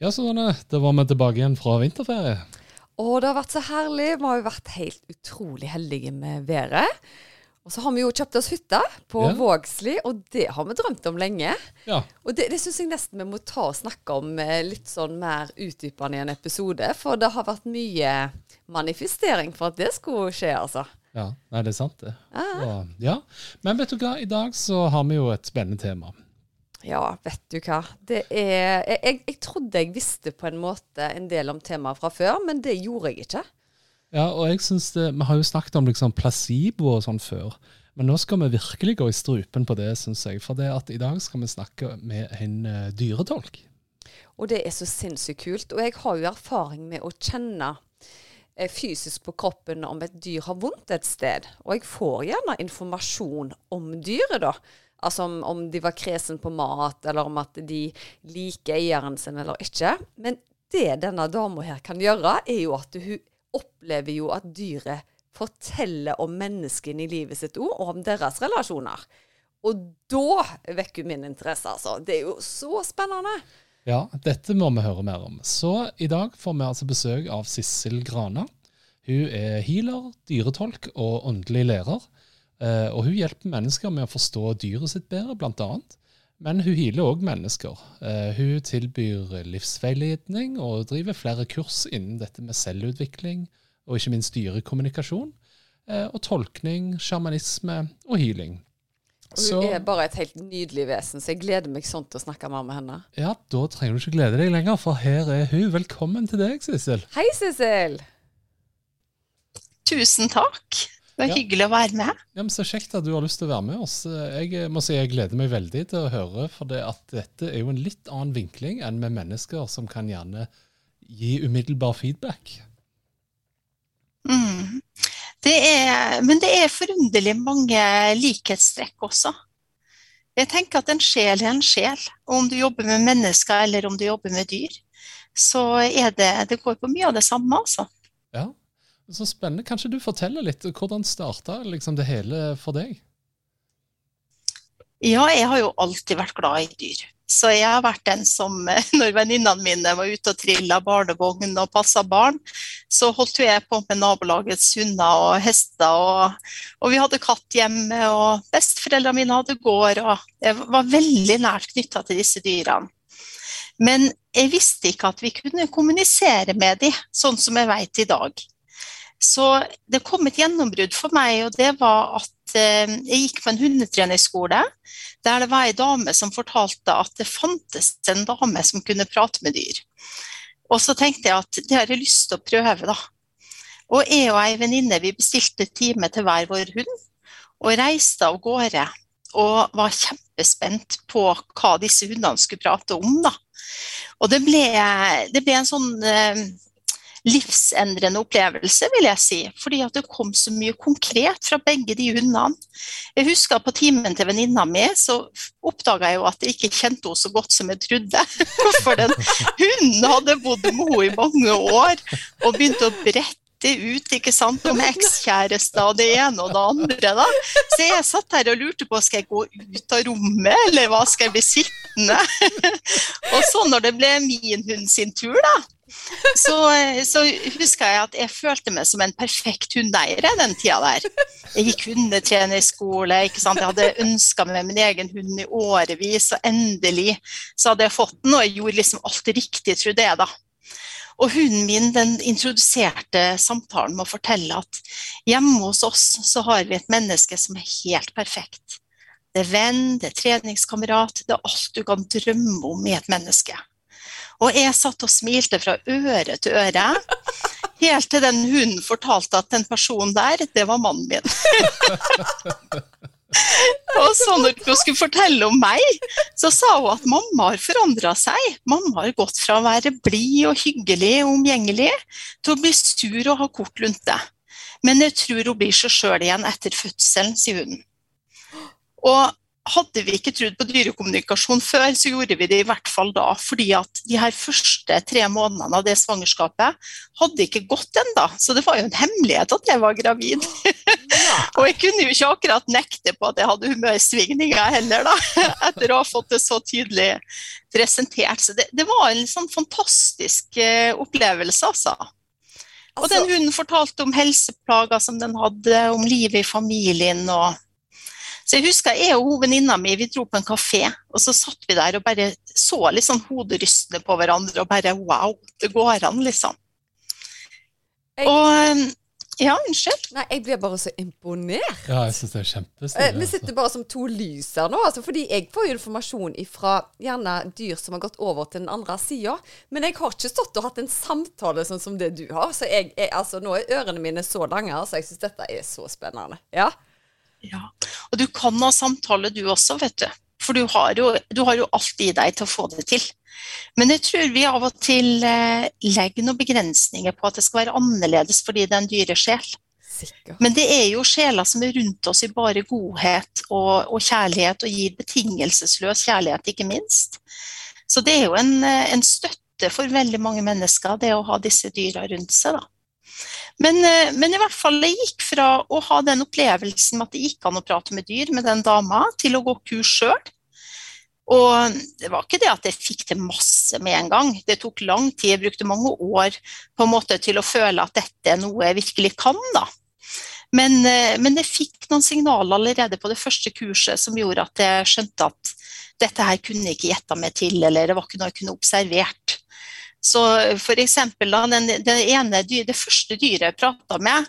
Ja, Susanne, da var vi tilbake igjen fra vinterferie. Å, det har vært så herlig. Vi har jo vært helt utrolig heldige med været. Og så har vi jo kjøpt oss hytte på Ja. Vågsli, og det har vi drømt om lenge. Ja, Og det, det syns jeg nesten vi må ta og snakke om eh, litt sånn mer utdypende i en episode. For det har vært mye manifestering for at det skulle skje, altså. ja. Nei, det er sant, det. Ah. Og, ja. Men vet du hva, i dag så har vi jo et spennende tema. Ja, vet du hva. Det er jeg, jeg, jeg trodde jeg visste på en måte en del om temaet fra før, men det gjorde jeg ikke. Ja, og jeg synes det, Vi har jo snakket om liksom placebo og sånn før, men nå skal vi virkelig gå i strupen på det, syns jeg. For det at i dag skal vi snakke med en eh, dyretolk. Og det er så sinnssykt kult. Og jeg har jo erfaring med å kjenne eh, fysisk på kroppen om et dyr har vondt et sted. Og jeg får gjerne informasjon om dyret, da. Altså om, om de var kresen på mat, eller om at de liker eieren sin eller ikke. Men det denne dama her kan gjøre, er jo at hun opplever jo at dyret forteller om menneskene i livet sitt òg, og om deres relasjoner. Og da vekker hun min interesse, altså. Det er jo så spennende. Ja, dette må vi høre mer om. Så i dag får vi altså besøk av Sissel Grana. Hun er healer, dyretolk og åndelig lærer. Eh, og hun hjelper mennesker med å forstå dyret sitt bedre, blant annet. Men hun healer òg mennesker. Eh, hun tilbyr livsveiledning og driver flere kurs innen dette med selvutvikling og ikke minst dyrekommunikasjon. eh, Og tolkning, sjamanisme og healing. Og hun er bare et helt nydelig vesen, så jeg gleder meg sånn til å snakke mer med henne. ja, da trenger du ikke glede deg lenger, for her er hun. Velkommen til deg, Sissel. Hei, Sissel! Tusen takk. Det var Ja. hyggelig å være med. Ja, men Så kjekt at du har lyst til å være med oss. Jeg må si jeg gleder meg veldig til å høre, for det at dette er jo en litt annen vinkling enn med mennesker som kan gjerne gi umiddelbar feedback. Mm. Det er, men det er forunderlig mange likhetstrekk også. Jeg tenker at en sjel er en sjel. Og om du jobber med mennesker eller om du jobber med dyr, så er det Det går på mye av det samme, altså. Så spennende. Kanskje du forteller litt hvordan starta liksom det hele for deg? Ja, jeg har jo alltid vært glad i dyr. Så jeg har vært den som, når venninnene mine var ute og trilla barnevogn og passa barn, så holdt jo jeg på med nabolagets hunder og hester, og, og vi hadde katt hjemme, og besteforeldrene mine hadde gård, og jeg var veldig nært knytta til disse dyrene. Men jeg visste ikke at vi kunne kommunisere med dem, sånn som jeg vet i dag. Så det kom et gjennombrudd for meg, og det var at eh, jeg gikk på en hundetrenerskole der det var ei dame som fortalte at det fantes en dame som kunne prate med dyr. Og så tenkte jeg at det har jeg lyst til å prøve, da. Og jeg og ei venninne vi bestilte time til hver vår hund, og reiste av gårde. Og var kjempespent på hva disse hundene skulle prate om, da. Og det ble, det ble en sånn eh, livsendrende opplevelse, vil jeg si. Fordi at det kom så mye konkret fra begge de hundene. Jeg husker på timen til venninna mi, så oppdaga jeg jo at jeg ikke kjente henne så godt som jeg trodde. For den hunden hadde bodd med henne i mange år og begynte å brette ut ikke sant, om ekskjærester og det ene og det andre. da. Så jeg satt her og lurte på skal jeg gå ut av rommet, eller hva skal jeg bli sittende? og så når det ble min hund sin tur, da, så, så husker jeg at jeg følte meg som en perfekt hundeeier den tida der. Jeg gikk hundetrenerskole, ikke sant? jeg hadde ønska meg min egen hund i årevis, og endelig så hadde jeg fått den, og jeg gjorde liksom alt riktig, trodde jeg da. Og hunden min den introduserte samtalen med å fortelle at hjemme hos oss så har vi et menneske som er helt perfekt. Det er venn, det er treningskamerat, det er alt du kan drømme om i et menneske. Og jeg satt og smilte fra øre til øre, helt til den hunden fortalte at den personen der, det var mannen min. Og så når hun skulle fortelle om meg, så sa hun at mamma har forandra seg. Mamma har gått fra å være blid og hyggelig og omgjengelig til å bli sur og ha kort lunte. Men jeg tror hun blir seg sjøl igjen etter fødselen, sier hun. Og hadde vi ikke trodd på dyrekommunikasjon før, så gjorde vi det i hvert fall da. Fordi at de her første tre månedene av det svangerskapet hadde ikke gått ennå. Så det var jo en hemmelighet at jeg var gravid. og jeg kunne jo ikke akkurat nekte på at jeg hadde humørsvingninger heller, da. Etter å ha fått det så tydelig presentert. Så det, det var en sånn fantastisk uh, opplevelse, altså. Og den altså- hunden fortalte om helseplager som den hadde, om livet i familien og så jeg husker jeg og venninna mi vi dro på en kafé, og så satt vi der og bare så litt sånn hoderystende på hverandre og bare wow, det går an, liksom. Jeg... Og ja, unnskyld? Nei, Jeg blir bare så imponert. Ja, jeg syns det er kjempestilig. Eh, vi sitter altså. bare som to lys her nå, altså, fordi jeg får jo informasjon fra gjerne dyr som har gått over til den andre sida. Men jeg har ikke stått og hatt en samtale sånn som det du har. Så jeg, jeg, altså, nå er ørene mine så lange, så jeg syns dette er så spennende. Ja. Ja. Og du kan ha samtale du også, vet du. For du har, jo, du har jo alt i deg til å få det til. Men jeg tror vi av og til eh, legger noen begrensninger på at det skal være annerledes fordi det er en dyresjel. Men det er jo sjeler som er rundt oss i bare godhet og, og, kjærlighet, og gir betingelsesløs kjærlighet, ikke minst. Så det er jo en, eh, en støtte for veldig mange mennesker, det å ha disse dyra rundt seg. da. Men, eh, men, i hvert fall jeg gikk fra å ha den opplevelsen med at det gikk an å prate med dyr med den dama, til å gå kurs sjøl. Og det var ikke det at jeg fikk til masse med en gang. Det tok lang tid. Jeg brukte mange år på en måte til å føle at dette er noe jeg virkelig kan. da. Men, eh, men jeg fikk noen signaler allerede på det første kurset som gjorde at jeg skjønte at dette her kunne jeg ikke gjetta meg til, eller det var ikke noe jeg kunne observert. Så for eksempel, da, den, det, ene, det første dyret jeg prata med,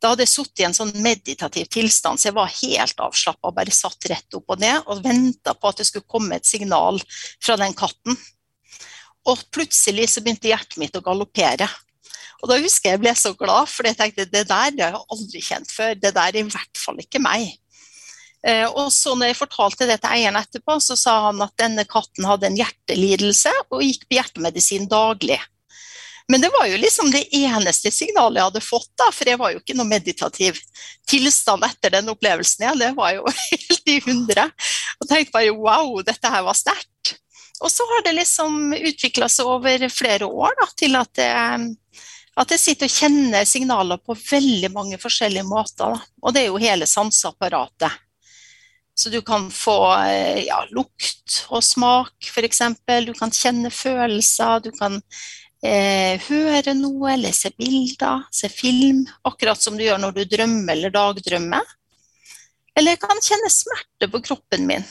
da hadde jeg sittet i en sånn meditativ tilstand, så jeg var helt avslappa bare satt rett opp og ned og venta på at det skulle komme et signal fra den katten. Og plutselig så begynte hjertet mitt å galoppere. Og da husker jeg jeg ble så glad, for jeg tenkte det der har jeg aldri kjent før. Det der er i hvert fall ikke meg. Eh, og så når jeg fortalte det til eieren etterpå, så sa han at denne katten hadde en hjertelidelse og gikk på hjertemedisin daglig. Men det var jo liksom det eneste signalet jeg hadde fått, da, for jeg var jo ikke noe meditativ tilstand etter den opplevelsen Ja. Det var jo helt i hundre. Og tenkte bare wow, dette her var sterkt. Og så har det liksom utvikla seg over flere år da, til at jeg, at jeg sitter og kjenner signaler på veldig mange forskjellige måter. Da. Og det er jo hele sanseapparatet. Så du kan få eh, ja, lukt og smak, f.eks. Du kan kjenne følelser. Du kan eh, høre noe, lese bilder, se film. Akkurat som du gjør når du drømmer eller dagdrømmer. Eller jeg kan kjenne smerte på kroppen min.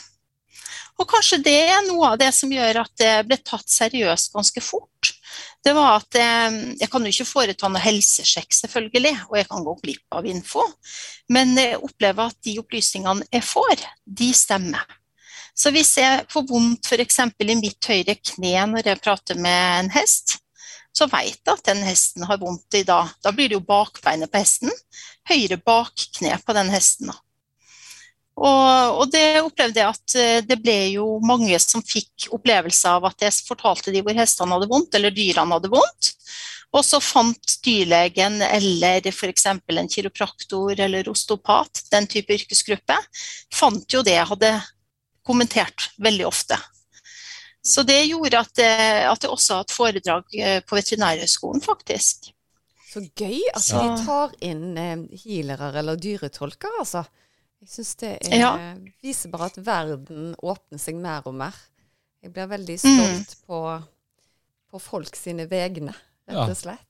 Og kanskje det er noe av det som gjør at det ble tatt seriøst ganske fort det var at eh, jeg kan jo ikke foreta noe helsesjekk, selvfølgelig, og jeg kan gå glipp av info. Men jeg opplever at de opplysningene jeg får, de stemmer. Så hvis jeg får vondt f.eks. i mitt høyre kne når jeg prater med en hest, så vet jeg at den hesten har vondt i dag. Da blir det jo bakbeinet på hesten. Høyre bakkne på den hesten. da. Og, og, det opplevde jeg at eh, det ble jo mange som fikk opplevelse av at jeg fortalte de hvor hestene hadde vondt, eller dyrene hadde vondt. Og så fant dyrlegen eller f.eks. en kiropraktor eller osteopat, den type yrkesgruppe, fant jo det jeg hadde kommentert veldig ofte. Så det gjorde at, eh, at jeg også har hatt foredrag eh, på Veterinærhøgskolen, faktisk. Så gøy at de tar inn healere eller dyretolker, altså. Jeg syns det er, ja. viser bare at verden åpner seg mer og mer. Jeg blir veldig mm. stolt mm. på, på folk sine vegne, rett og slett.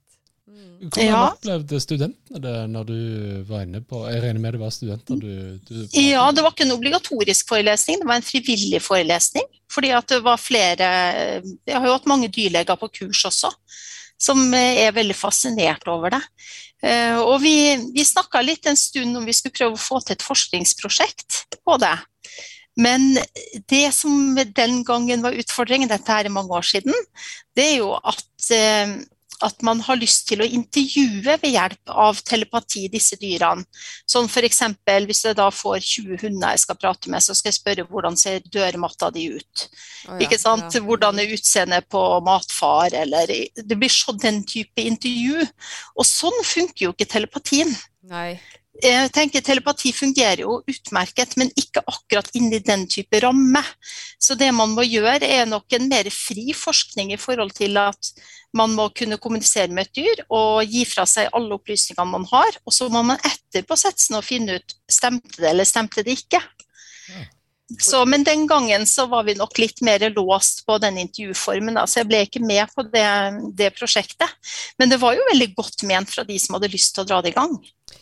Mm. Hvordan ja. opplevde studentene det når du var inne på Jeg regner med det var studenter du, du Ja, det var ikke en obligatorisk forelesning, det var en frivillig forelesning. Fordi at det var flere Jeg har jo hatt mange dyrleger på kurs også, som er veldig fascinert over det. Eh, og vi, vi snakka litt en stund om vi skulle prøve å få til et forskningsprosjekt på det. Men det som den gangen var utfordringen, dette her er mange år siden, det er jo at, eh, at man har lyst til å intervjue ved hjelp av telepati disse dyrene. Sånn f.eks. hvis jeg da får 20 hunder jeg skal prate med, så skal jeg spørre hvordan ser dørmatta di ut. Oh, ja, ikke sant? Ja. Hvordan er utseendet på matfar, eller Det blir sånn den type intervju. Og sånn funker jo ikke telepatien. Nei jeg tenker Telepati fungerer jo utmerket, men ikke akkurat inni den type ramme. Så det man må gjøre, er nok en mer fri forskning i forhold til at man må kunne kommunisere med et dyr og gi fra seg alle opplysningene man har. Og så må man etterpå sette seg ned og finne ut stemte det eller stemte det ikke. Så, men den gangen så var vi nok litt mer låst på den intervjuformen, da, så jeg ble ikke med på det, det, prosjektet. Men det var jo veldig godt ment fra de som hadde lyst til å dra det i gang.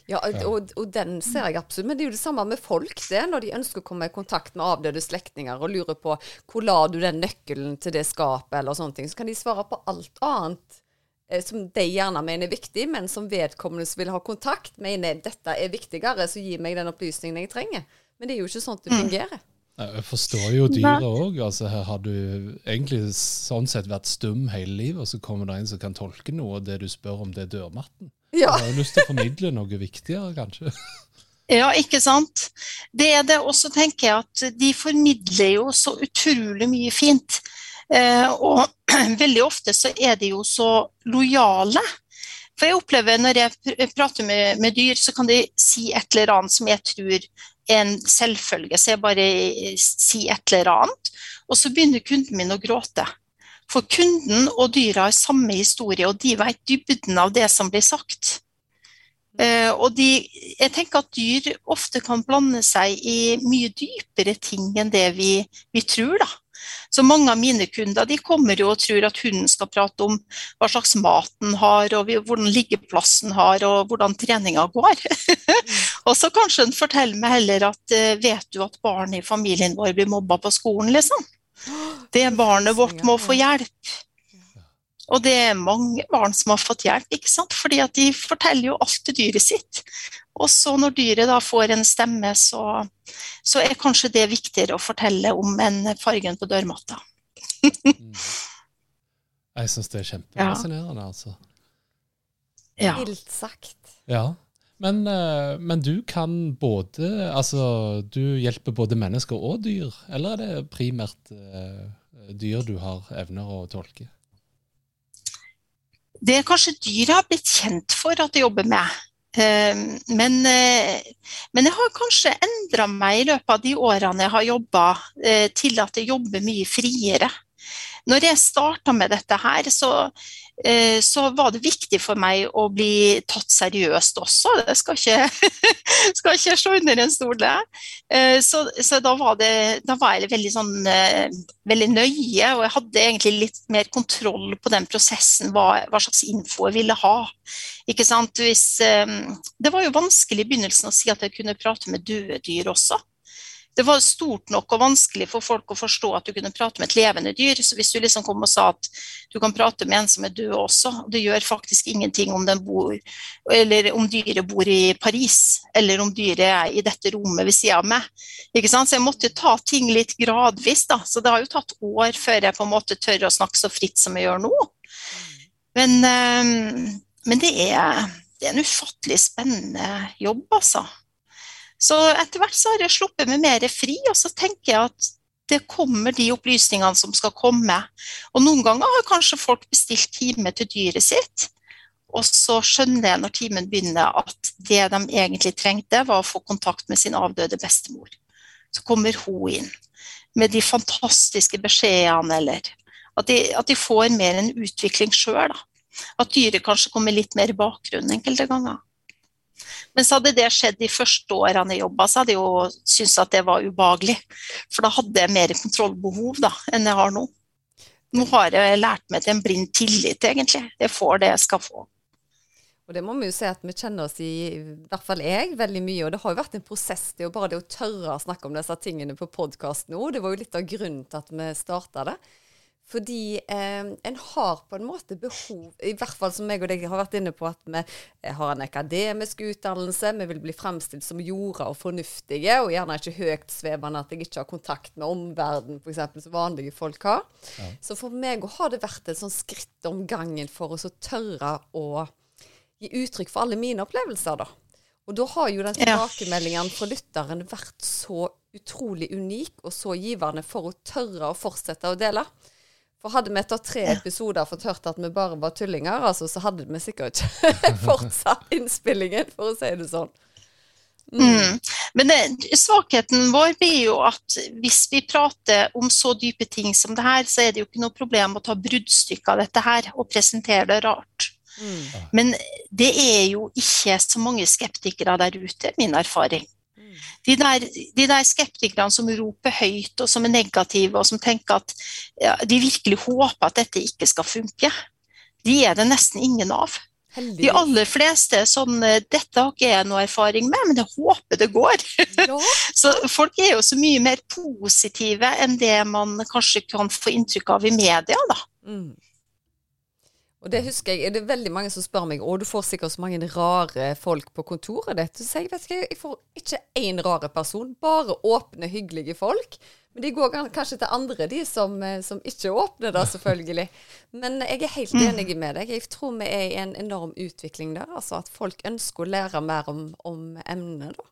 Ja, og, og, den ser jeg absolutt. Men det er jo det samme med folk, det. Når de ønsker å komme i kontakt med avdøde slektninger og lurer på hvor la du den nøkkelen til det skapet, eller sånne ting, så kan de svare på alt annet eh, som de gjerne mener er viktig, men som vedkommende som vil ha kontakt, mener dette er viktigere, så gi meg den opplysningen jeg trenger. Men det er jo ikke sånn det mm. fungerer. Jeg forstår jo dyret òg. Altså, her har du egentlig sånn sett vært stum hele livet, og så kommer det en som kan tolke noe, og det du spør om, det er dørmatten. Ja. Jeg har lyst til å formidle noe viktigere, kanskje. Ja, ikke sant. Det er det. Og så tenker jeg at de formidler jo så utrolig mye fint. Eh, og veldig ofte så er de jo så lojale. For jeg opplever når jeg prater med, med dyr, så kan de si et eller annet som jeg tror er en selvfølge. Så jeg bare sier et eller annet, og så begynner kunden min å gråte. For kunden og dyra har samme historie, og de vet dybden av det som blir sagt. Uh, og de, jeg tenker at dyr ofte kan blande seg i mye dypere ting enn det vi, vi tror. da. Så mange av mine kunder de kommer og tror at hunden skal prate om hva slags mat den har, og hvordan liggeplassen har, og hvordan treninga går. og så kanskje den forteller meg heller at uh, vet du at barn i familien vår blir mobba på skolen, liksom. Det barnet vårt må få hjelp. Og det er mange barn som har fått hjelp, ikke sant? fordi at de forteller jo alt til dyret sitt. Og så når dyret da får en stemme, så, så er kanskje det viktigere å fortelle om enn fargen på dørmatta. Mm. Jeg syns det er kjempefascinerende, ja. altså. Ja. Vilt sagt. Ja. Men, eh, men, du kan både Altså, du hjelper både mennesker og dyr, eller er det primært uh, dyr du har evner å tolke? Det er kanskje dyr jeg har blitt kjent for at jeg jobber med. Uh, men, uh, men, jeg har kanskje endra meg i løpet av de årene jeg har jobba, til at jeg jobber mye friere. Når jeg starta med dette her, så, eh, så, var det viktig for meg å bli tatt seriøst også. Det skal ikke, skal ikke slå under en stol, det. Eh, så, så da, var det, da, var jeg veldig, sånn, eh, veldig nøye, og jeg hadde egentlig litt mer kontroll på den prosessen, hva, hva slags info jeg ville ha. Hvis, det var jo vanskelig i begynnelsen å si at jeg kunne prate med døde dyr også det var stort nok og vanskelig for folk å forstå at du kunne prate med et levende dyr. Så hvis du liksom kom og sa at du kan prate med en som er død også, og det gjør faktisk ingenting om, bor, om dyret bor i Paris, eller om dyret er i dette rommet ved siden av meg. Ikke sant? Så jeg måtte ta ting litt gradvis, da. Så det har jo tatt år før jeg på en måte tør å snakke så fritt som jeg gjør nå. Men, ehm, men det, er, det er en ufattelig spennende jobb, altså. Så etter hvert så har jeg sluppet meg mer fri, og så tenker jeg at det kommer de opplysningene som skal komme. Og noen ganger har kanskje folk bestilt time til dyret sitt, og så skjønner jeg når timen begynner at det de egentlig trengte, var å få kontakt med sin avdøde bestemor. Så kommer hun inn med de fantastiske beskjedene, eller at de, at de får mer en utvikling sjøl. At dyret kanskje kommer litt mer i bakgrunnen enkelte ganger. Men så hadde det skjedd de første årene jeg jobba, så hadde jeg jo syntes at det var ubehagelig. For da hadde jeg mer kontrollbehov da, enn jeg har nå. Nå har jeg lært meg til en blind tillit, egentlig. Jeg får det jeg skal få. Og det må vi jo si at vi kjenner oss i, i hvert fall jeg, veldig mye. Og det har jo vært en prosess det er jo bare det å tørre å snakke om disse tingene på podkast nå. Det var jo litt av grunnen til at vi starta det. Fordi eh, en har på en måte behov, i hvert fall som meg og deg har vært inne på, at vi eh, har en akademisk utdannelse, vi vil bli fremstilt som jorda og fornuftige, og gjerne ikke høytsvevende at jeg ikke har kontakt med omverdenen, f.eks., som vanlige folk har. Ja. Så for meg har det vært et sånn skritt om gangen for oss å tørre å gi uttrykk for alle mine opplevelser, da. Og da har jo den tilbakemeldingen fra lytteren vært så utrolig unik og så givende for å tørre å fortsette å dele. For hadde vi etter tre episoder fått hørt at vi bare var tullinger, altså, så hadde vi sikkert ikke fortsatt innspillingen, for å si det sånn. Mm. Mm. Men det, svakheten vår blir jo at hvis vi prater om så dype ting som det her, så er det jo ikke noe problem å ta bruddstykker av dette her og presentere det rart. Mm. Men det er jo ikke så mange skeptikere der ute, min erfaring. De der, de der, skeptikerne som roper høyt og som er negative og som tenker at ja, de virkelig håper at dette ikke skal funke, de er det nesten ingen av. Heldig. De aller fleste sånn Dette har ikke jeg noe erfaring med, men jeg håper det går. Ja. så folk er jo så mye mer positive enn det man kanskje kan få inntrykk av i media, da. Mm. Og det husker jeg, det er veldig mange som spør meg å du får sikkert så mange rare folk på kontoret ditt. Så sier jeg vet ikke, jeg får ikke én rare person, bare åpne, hyggelige folk. Men de går kanskje til andre, de som, eh, som ikke åpner da, selvfølgelig. Men jeg er helt enig med deg. Jeg tror vi er i en enorm utvikling der. Altså at folk ønsker å lære mer om, om emnet, da.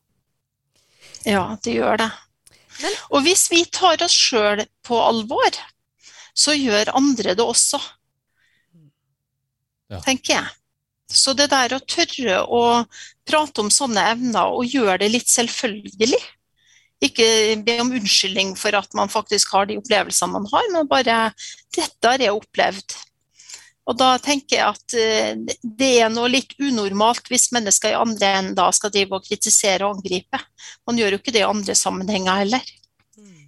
Ja, det gjør det. Men, og hvis vi tar oss sjøl på alvor, så gjør andre det også ja. tenker jeg. Så det der å tørre å prate om sånne evner og gjøre det litt selvfølgelig Ikke be om unnskyldning for at man faktisk har de opplevelsene man har, men bare 'Dette har jeg opplevd'. Og da tenker jeg at eh, det er noe litt unormalt hvis mennesker i andre enden skal drive og kritisere og angripe. Man gjør jo ikke det i andre sammenhenger heller. Mm.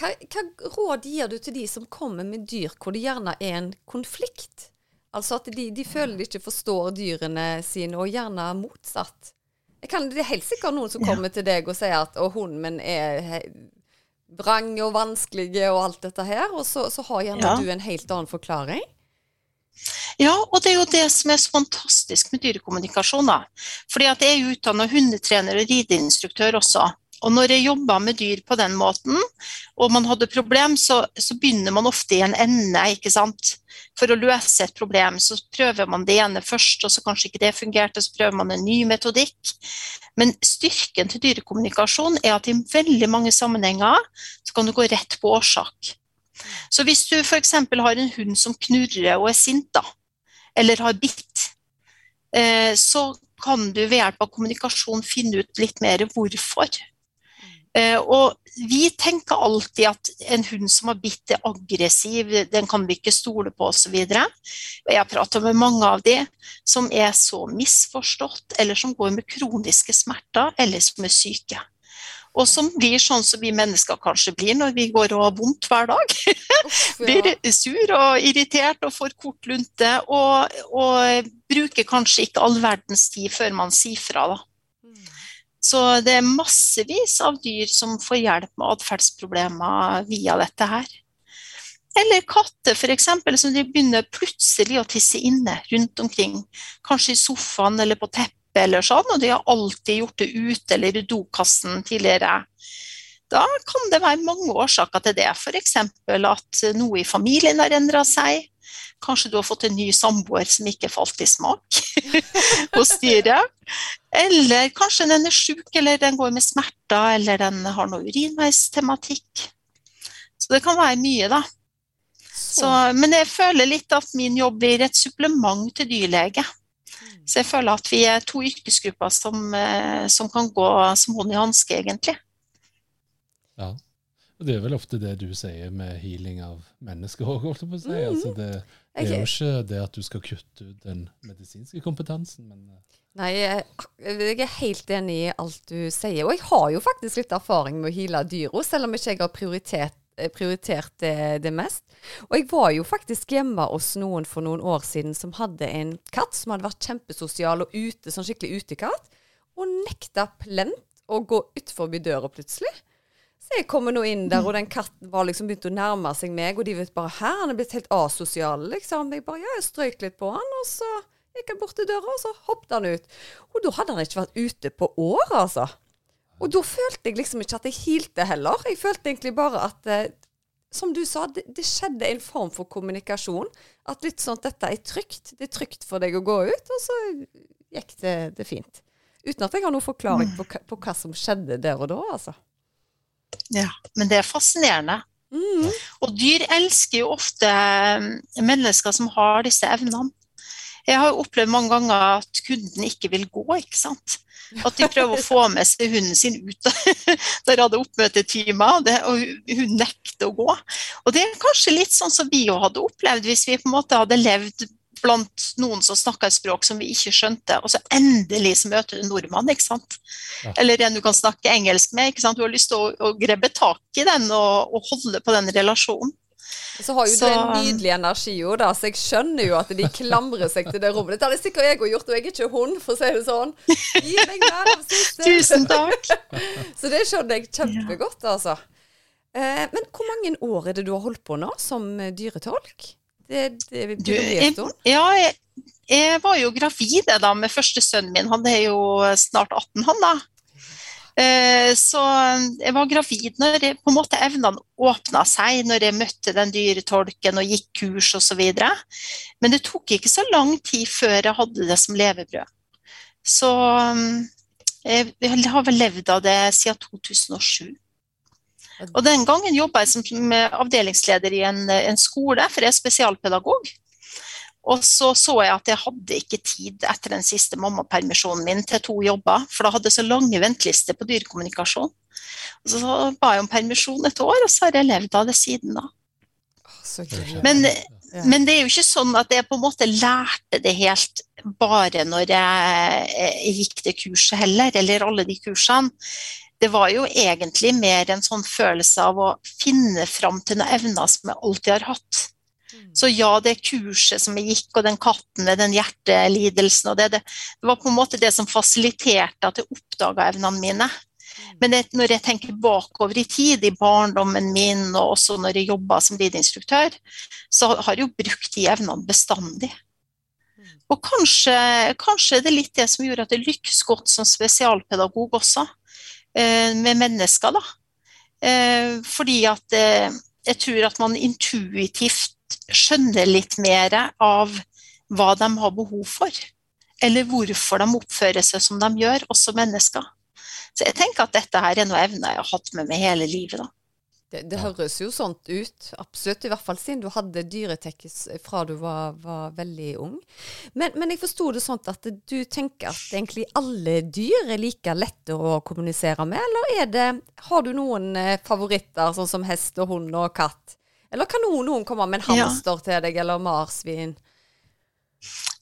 Hva, hva råd gir du til de som kommer med dyr hvor det gjerne er en konflikt? Altså at de, de, føler de ikke forstår dyrene sine, og gjerne motsatt. Kan, det er helt sikkert noen som kommer ja. til deg og sier at å, hunden min er vrang og vanskelig og alt dette her, og så, så har gjerne ja. du en helt annen forklaring. Ja, og det er jo det som er så fantastisk med dyrekommunikasjon. da. Fordi at jeg er utdanna hundetrener og rideinstruktør også. Og når jeg jobba med dyr på den måten, og man hadde problem, så, så, begynner man ofte i en ende, ikke sant. For å løse et problem så prøver man det ene først, og så kanskje ikke det fungerte, så prøver man en ny metodikk. Men styrken til dyrekommunikasjon er at i veldig mange sammenhenger så kan du gå rett på årsak. Så hvis du f.eks. har en hund som knurrer og er sint, da, eller har bitt, eh, så kan du ved hjelp av kommunikasjon finne ut litt mer hvorfor. Eh, og vi tenker alltid at en hund som har bitt, er aggressiv, den kan vi ikke stole på osv. Jeg har pratet med mange av de som er så misforstått, eller som går med kroniske smerter, eller som er syke. Og som blir sånn som vi mennesker kanskje blir når vi går og har vondt hver dag. blir sur og irritert og får kort lunte, og, og bruker kanskje ikke all verdens tid før man sier fra. da. Så det er massevis av dyr som får hjelp med atferdsproblemer via dette her. Eller katter f.eks. som de begynner plutselig å tisse inne rundt omkring. Kanskje i sofaen eller på teppet eller sånn, og de har alltid gjort det ute eller i dokassen tidligere. Da kan det være mange årsaker til det. F.eks. at noe i familien har endra seg. Kanskje du har fått en ny samboer som ikke falt i smak hos dyret. Eller kanskje den er sjuk, eller den går med smerter, eller den har noe urinveistematikk. Så det kan være mye, da. Så, men jeg føler litt at min jobb blir et supplement til dyrlege. Så jeg føler at vi er to yrkesgrupper som, eh, som kan gå som hånd i hanske, egentlig. Ja. Og det er vel ofte det du sier med healing av mennesker òg, holdt jeg på å si. Mm. Altså det, det, er jo ikke det at du skal kutte ut den medisinske kompetansen, men eh, Nei, jeg, jeg er helt enig i alt du sier. Og jeg har jo faktisk litt erfaring med å heale dyra, selv om ikke jeg har prioritert, eh, prioritert det, det, mest. Og jeg var jo faktisk hjemme hos noen for noen år siden som hadde en katt som hadde vært kjempesosial og ute, sånn skikkelig utekatt, og nekta plent å gå utforbi døra plutselig. Så jeg kommer nå inn der, og den katten var liksom begynte å nærme seg meg, og de vet bare her, han er blitt helt asosial, liksom. Jeg bare, ja, jeg strøyk litt på han, og så gikk han bort til døra, og så hoppet han ut. Og da hadde han ikke vært ute på år, altså. Og da følte jeg liksom ikke at jeg hilte heller. Jeg følte egentlig bare at eh, som du sa, det, det, skjedde en form for kommunikasjon. At litt sånn at dette er trygt. Det er trygt for deg å gå ut, og så gikk det, det fint. Uten at jeg har noen forklaring på, på, hva som skjedde der og da, altså. Ja, men det er fascinerende. Mm. Og dyr elsker jo ofte eh, mennesker som har disse evnene. Jeg har jo opplevd mange ganger at kunden ikke vil gå, ikke sant. At de prøver å få med seg hunden sin ut. Der hadde oppmøtetimer, og hun nekter å gå. Og det er kanskje litt sånn som vi hadde opplevd hvis vi på en måte hadde levd blant noen som snakka et språk som vi ikke skjønte, og så endelig så møter du en nordmann, ikke sant. Ja. Eller en du kan snakke engelsk med. ikke sant? Du har lyst til å, å grebe tak i den og, og holde på den relasjonen. Så har jo så... du en nydelig energi, da, så jeg skjønner jo at de klamrer seg til det rommet. Det hadde sikkert jeg òg gjort, og jeg er ikke hund, for å si det sånn. Gi meg mer av siste. Tusen takk. så det skjønner jeg kjempegodt, altså. Eh, men hvor mange år er det du har holdt på nå som dyretolk? Det, det, det, du, jeg, ja, jeg, jeg, var jo gravid da med første sønnen min. Han er jo snart 18, han da. Eh, så jeg var gravid når jeg, på en måte evnene åpna seg, når jeg møtte den dyretolken og gikk kurs osv. Men det tok ikke så lang tid før jeg hadde det som levebrød. Så eh, jeg har vel levd av det siden 2007. Og Den gangen jobba jeg som avdelingsleder i en, en skole, for jeg er spesialpedagog. Og så så jeg at jeg hadde ikke tid etter den siste mammapermisjonen min til to jobber, for da hadde jeg så lange ventelister på dyrekommunikasjon. Og så ba jeg om permisjon et år, og så har jeg levd av det siden da. Men, men, det er jo ikke sånn at jeg på en måte lærte det helt bare når jeg, jeg gikk det kurset heller, eller alle de kursene. Det var jo egentlig mer en sånn følelse av å finne fram til noen evner som jeg alltid har hatt. Så ja, det kurset som jeg gikk, og den katten med den hjertelidelsen og det, det, det var på en måte det som fasiliterte at jeg oppdaga evnene mine. Men det, når jeg tenker bakover i tid, i barndommen min, og også når jeg jobba som rideinstruktør, så har jeg jo brukt de evnene bestandig. Og kanskje, kanskje det er litt det som gjorde at jeg lykkes godt som spesialpedagog også, med mennesker, da. Eh, fordi at eh, jeg tror at man intuitivt skjønner litt mer av hva de har behov for. Eller hvorfor de oppfører seg som de gjør, også mennesker. Så jeg tenker at dette her er noe evne jeg har hatt med meg hele livet. da. Det, det, høres jo sånn ut, absolutt. I hvert fall siden du hadde dyretekkes fra du var, var veldig ung. Men, men jeg forsto det sånn at du tenker at egentlig alle dyr er like lette å kommunisere med, eller er det, har du noen eh, favoritter, sånn som hest og hund og katt? Eller kan noen, noen komme med en hamster ja. til deg, eller marsvin?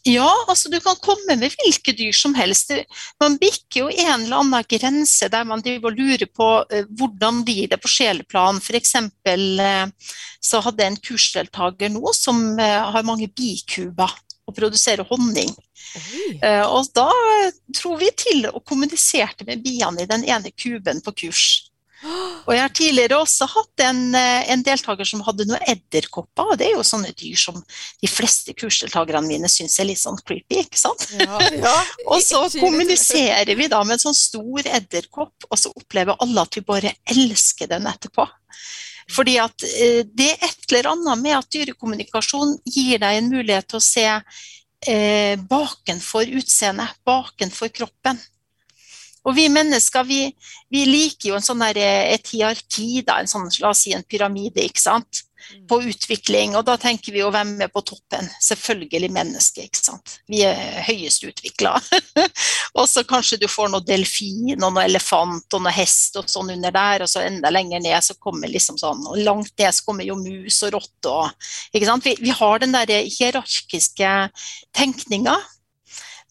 Ja, altså du kan komme med hvilke dyr som helst. Man bikker jo en eller annen grense der man lurer på uh, hvordan blir det på sjeleplan. F.eks. Uh, så hadde jeg en kursdeltaker nå som uh, har mange bikuber og produserer honning. Oi. og da tror vi til og kommuniserte med biene i den ene kuben på kurs. Og jeg har tidligere også hatt en, eh, en deltaker som hadde noen edderkopper. Og det er jo sånne dyr som de fleste kursdeltakerne mine syns er litt sånn creepy, ikke sant? Ja, ja. og så kommuniserer vi da med en sånn stor edderkopp, og så opplever alle at vi bare elsker den etterpå. Fordi at eh, det er et eller annet med at dyrekommunikasjon gir deg en mulighet til å se eh, bakenfor utseendet, bakenfor kroppen. Og vi mennesker vi, vi liker jo en sånn der, eh, et hierarki, da, en sånn, la oss si en pyramide, ikke sant? Mm. på utvikling. Og da tenker vi jo hvem er på toppen? Selvfølgelig mennesket, ikke sant. Vi er høyest utvikla. og så kanskje du får noe delfin og noe elefant og noe hest og sånn under der, og så enda lenger ned så kommer liksom sånn Og langt ned så kommer jo mus og rotte og Ikke sant. Vi, vi har den der hierarkiske tenkninga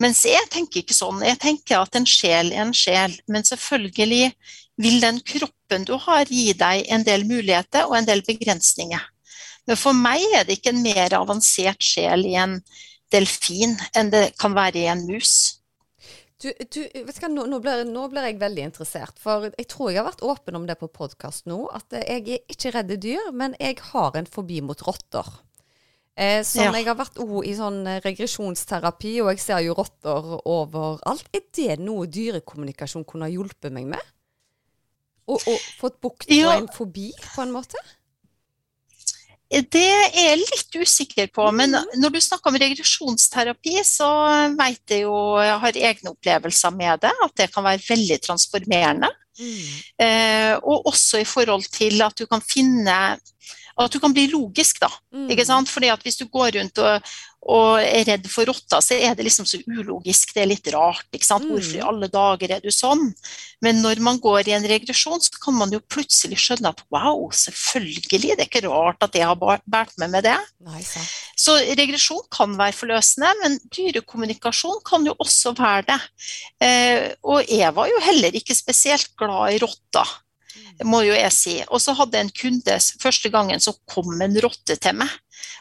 mens jeg tenker ikke sånn. Jeg tenker at en sjel er en sjel. Men selvfølgelig vil den kroppen du har, gi deg en del muligheter og en del begrensninger. Men for meg er det ikke en mer avansert sjel i en delfin enn det kan være i en mus. Du, du, hva, nå, nå, blir, nå blir jeg veldig interessert. For jeg tror jeg har vært åpen om det på podkast nå. At jeg er ikke redd dyr, men jeg har en fobi mot rotter. Eh, sånn, Ja. jeg har vært òg i sånn eh, regresjonsterapi, og jeg ser jo rotter overalt. Er det noe dyrekommunikasjon kunne ha hjulpet meg med? Og, og fått bukt med Ja. en fobi, på en måte? Det er jeg litt usikker på, men når du snakker om regresjonsterapi, så vet jeg jo, jeg har egne opplevelser med det, at det kan være veldig transformerende. Eh, og også i forhold til at du kan finne At du kan bli logisk, da. Mm. Ikke sant? Fordi at hvis du går rundt og, og er redd for rotter, så er det liksom så ulogisk. Det er litt rart. Ikke sant? Hvorfor i Mm. alle dager er du sånn? Men når man går i en regresjon, så kan man jo plutselig skjønne at wow, selvfølgelig, det er ikke rart at jeg har båret med med det. Nei, så. Så regresjon kan være forløsende, men dyrekommunikasjon kan jo også være det. Eh, og jeg var jo heller ikke spesielt glad i rotter, må jo jeg si. Og så hadde en kunde første gangen så kom en rotte til meg.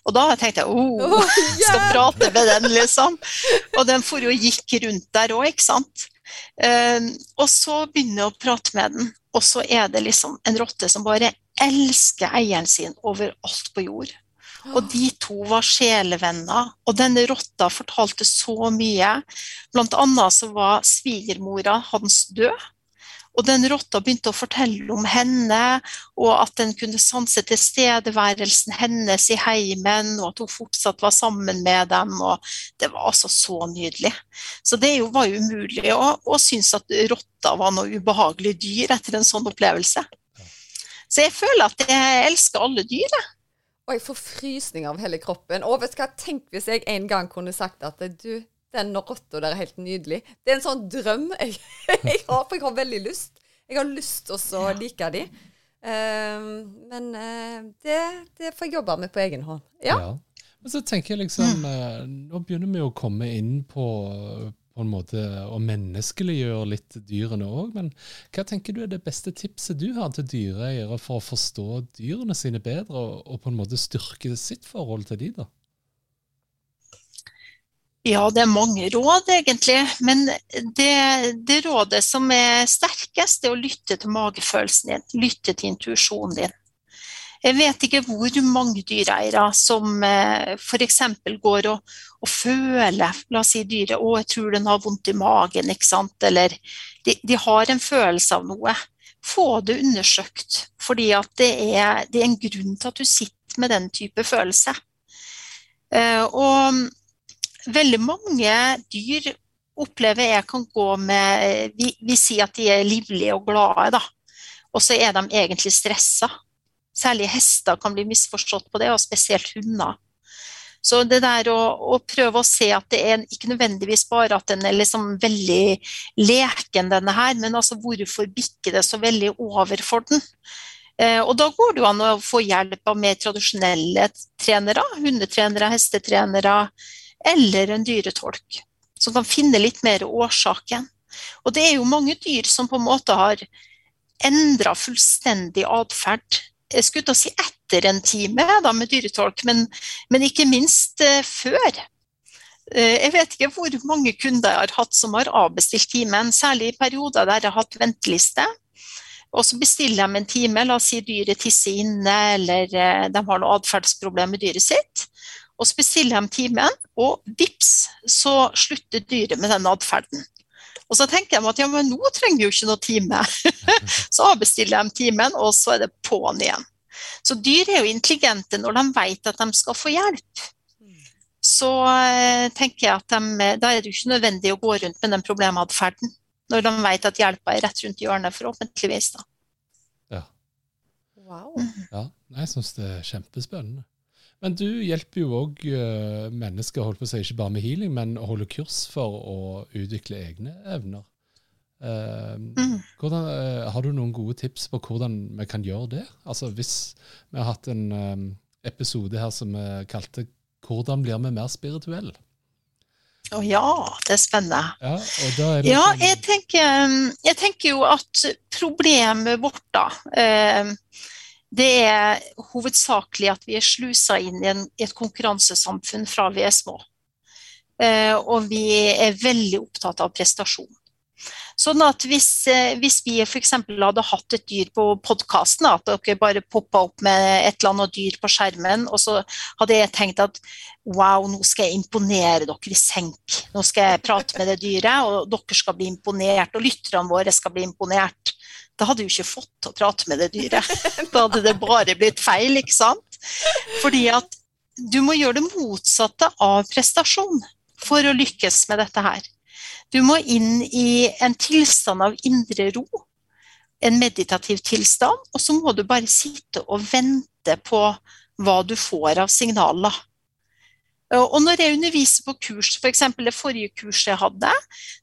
Og da tenkte jeg oh, Åh, skal prate med den, liksom. Og den for jo gikk rundt der òg, ikke sant. Eh, og så begynner jeg å prate med den, og så er det liksom en rotte som bare elsker eieren sin overalt på jord. Og de to var sjelevenner, og denne rotta fortalte så mye. Blant annet så var svigermora hans død. Og den rotta begynte å fortelle om henne, og at den kunne sanse tilstedeværelsen hennes i heimen, og at hun fortsatt var sammen med dem. Og det var altså så nydelig. Så det jo, var jo umulig å, å synes at rotta var noe ubehagelig dyr etter en sånn opplevelse. Så jeg føler at jeg elsker alle dyr. jeg. Og jeg får frysninger av hele kroppen. Og vet du hva, tenk hvis jeg en gang kunne sagt at du, den rotta der er helt nydelig. Det er en sånn drøm jeg, jeg har, for jeg har veldig lyst. Jeg har lyst til å like de. Um, men uh, det, det får jeg jobbe med på egen hånd. Ja. Men så tenker jeg liksom uh, Nå begynner vi å komme inn på, på en måte å menneskeliggjøre litt dyrene òg. Men hva tenker du er det beste tipset du har til dyreeiere for å forstå dyrene sine bedre, og, og på en måte styrke sitt forhold til de da? Ja, det er mange råd egentlig, men det, det rådet som er sterkest, er å lytte til magefølelsen din, lytte til intuisjonen din. Jeg vet ikke hvor mange dyreeiere som eh, f.eks. går og, og føler La oss si dyret 'Å, jeg tror den har vondt i magen', ikke sant. Eller de, de har en følelse av noe. Få det undersøkt, fordi det det er en grunn til at du sitter med den type følelse. Eh, og veldig mange dyr opplever jeg kan gå med Vi, vi sier at de er livlige og glade, da. Og så er de egentlig stressa. Særlig hester kan bli misforstått på det, og spesielt hunder. Så det der å, å prøve å se at det er ikke nødvendigvis bare at den er liksom veldig leken, denne her, men altså hvorfor bikker det så veldig over for den? Eh, og da går det jo an å få hjelp av mer tradisjonelle trenere, hundetrenere, hestetrenere, eller en dyretolk, som kan finne litt mer årsaken. Og det er jo mange dyr som på en måte har endra fullstendig atferd. Jeg skulle til å si etter en time da, med dyretolk, men, men ikke minst eh, før. Eh, jeg vet ikke hvor mange kunder jeg har hatt som har avbestilt timen, særlig i perioder der jeg har hatt venteliste. Og så bestiller de en time, la oss si dyret tisser inne, eller eh, de har noe atferdsproblem med dyret sitt. Og så bestiller de timen, og vips, så slutter dyret med den atferden. Og så tenker de at ja, men nå trenger vi jo ikke noe time. så avbestiller de timen, og så er det på'n igjen. Så dyr er jo intelligente når de vet at de skal få hjelp. Så eh, tenker jeg at de, da er det jo ikke nødvendig å gå rundt med den problematferden. Når de vet at hjelpa er rett rundt hjørnet, forhåpentligvis. da. Ja. Wow. Ja, jeg syns det er kjempespennende. Men du hjelper jo òg mennesker holdt på å si, ikke bare med healing, men å holde kurs for å utvikle egne evner. Eh, Mm. hvordan, eh, har du noen gode tips på hvordan vi kan gjøre det? Altså Hvis vi har hatt en eh, episode her som vi kalte 'Hvordan blir vi mer spirituelle'? Å ja, det er spennende. Ja, er det Ja, sånn- jeg tenker, jeg tenker jo at problemet vårt, da eh, Det er hovedsakelig at vi er slusa inn i, en, i et konkurransesamfunn fra vi er små. eh, og vi er veldig opptatt av prestasjon. Sånn at hvis, eh, hvis vi f.eks. hadde hatt et dyr på podkasten, at dere bare poppa opp med et eller annet dyr på skjermen, og så hadde jeg tenkt at wow, nå skal jeg imponere dere i senk. Nå skal jeg prate med det dyret, og dere skal bli imponert, og lytterne våre skal bli imponert. Da hadde jo ikke fått å prate med det dyret. Da hadde det bare blitt feil, ikke sant? Fordi at du må gjøre det motsatte av prestasjon for å lykkes med dette her. Du må inn i en tilstand av indre ro, en meditativ tilstand, og så må du bare sitte og vente på hva du får av signaler. Og når jeg underviser på kurs, f.eks. det forrige kurset jeg hadde,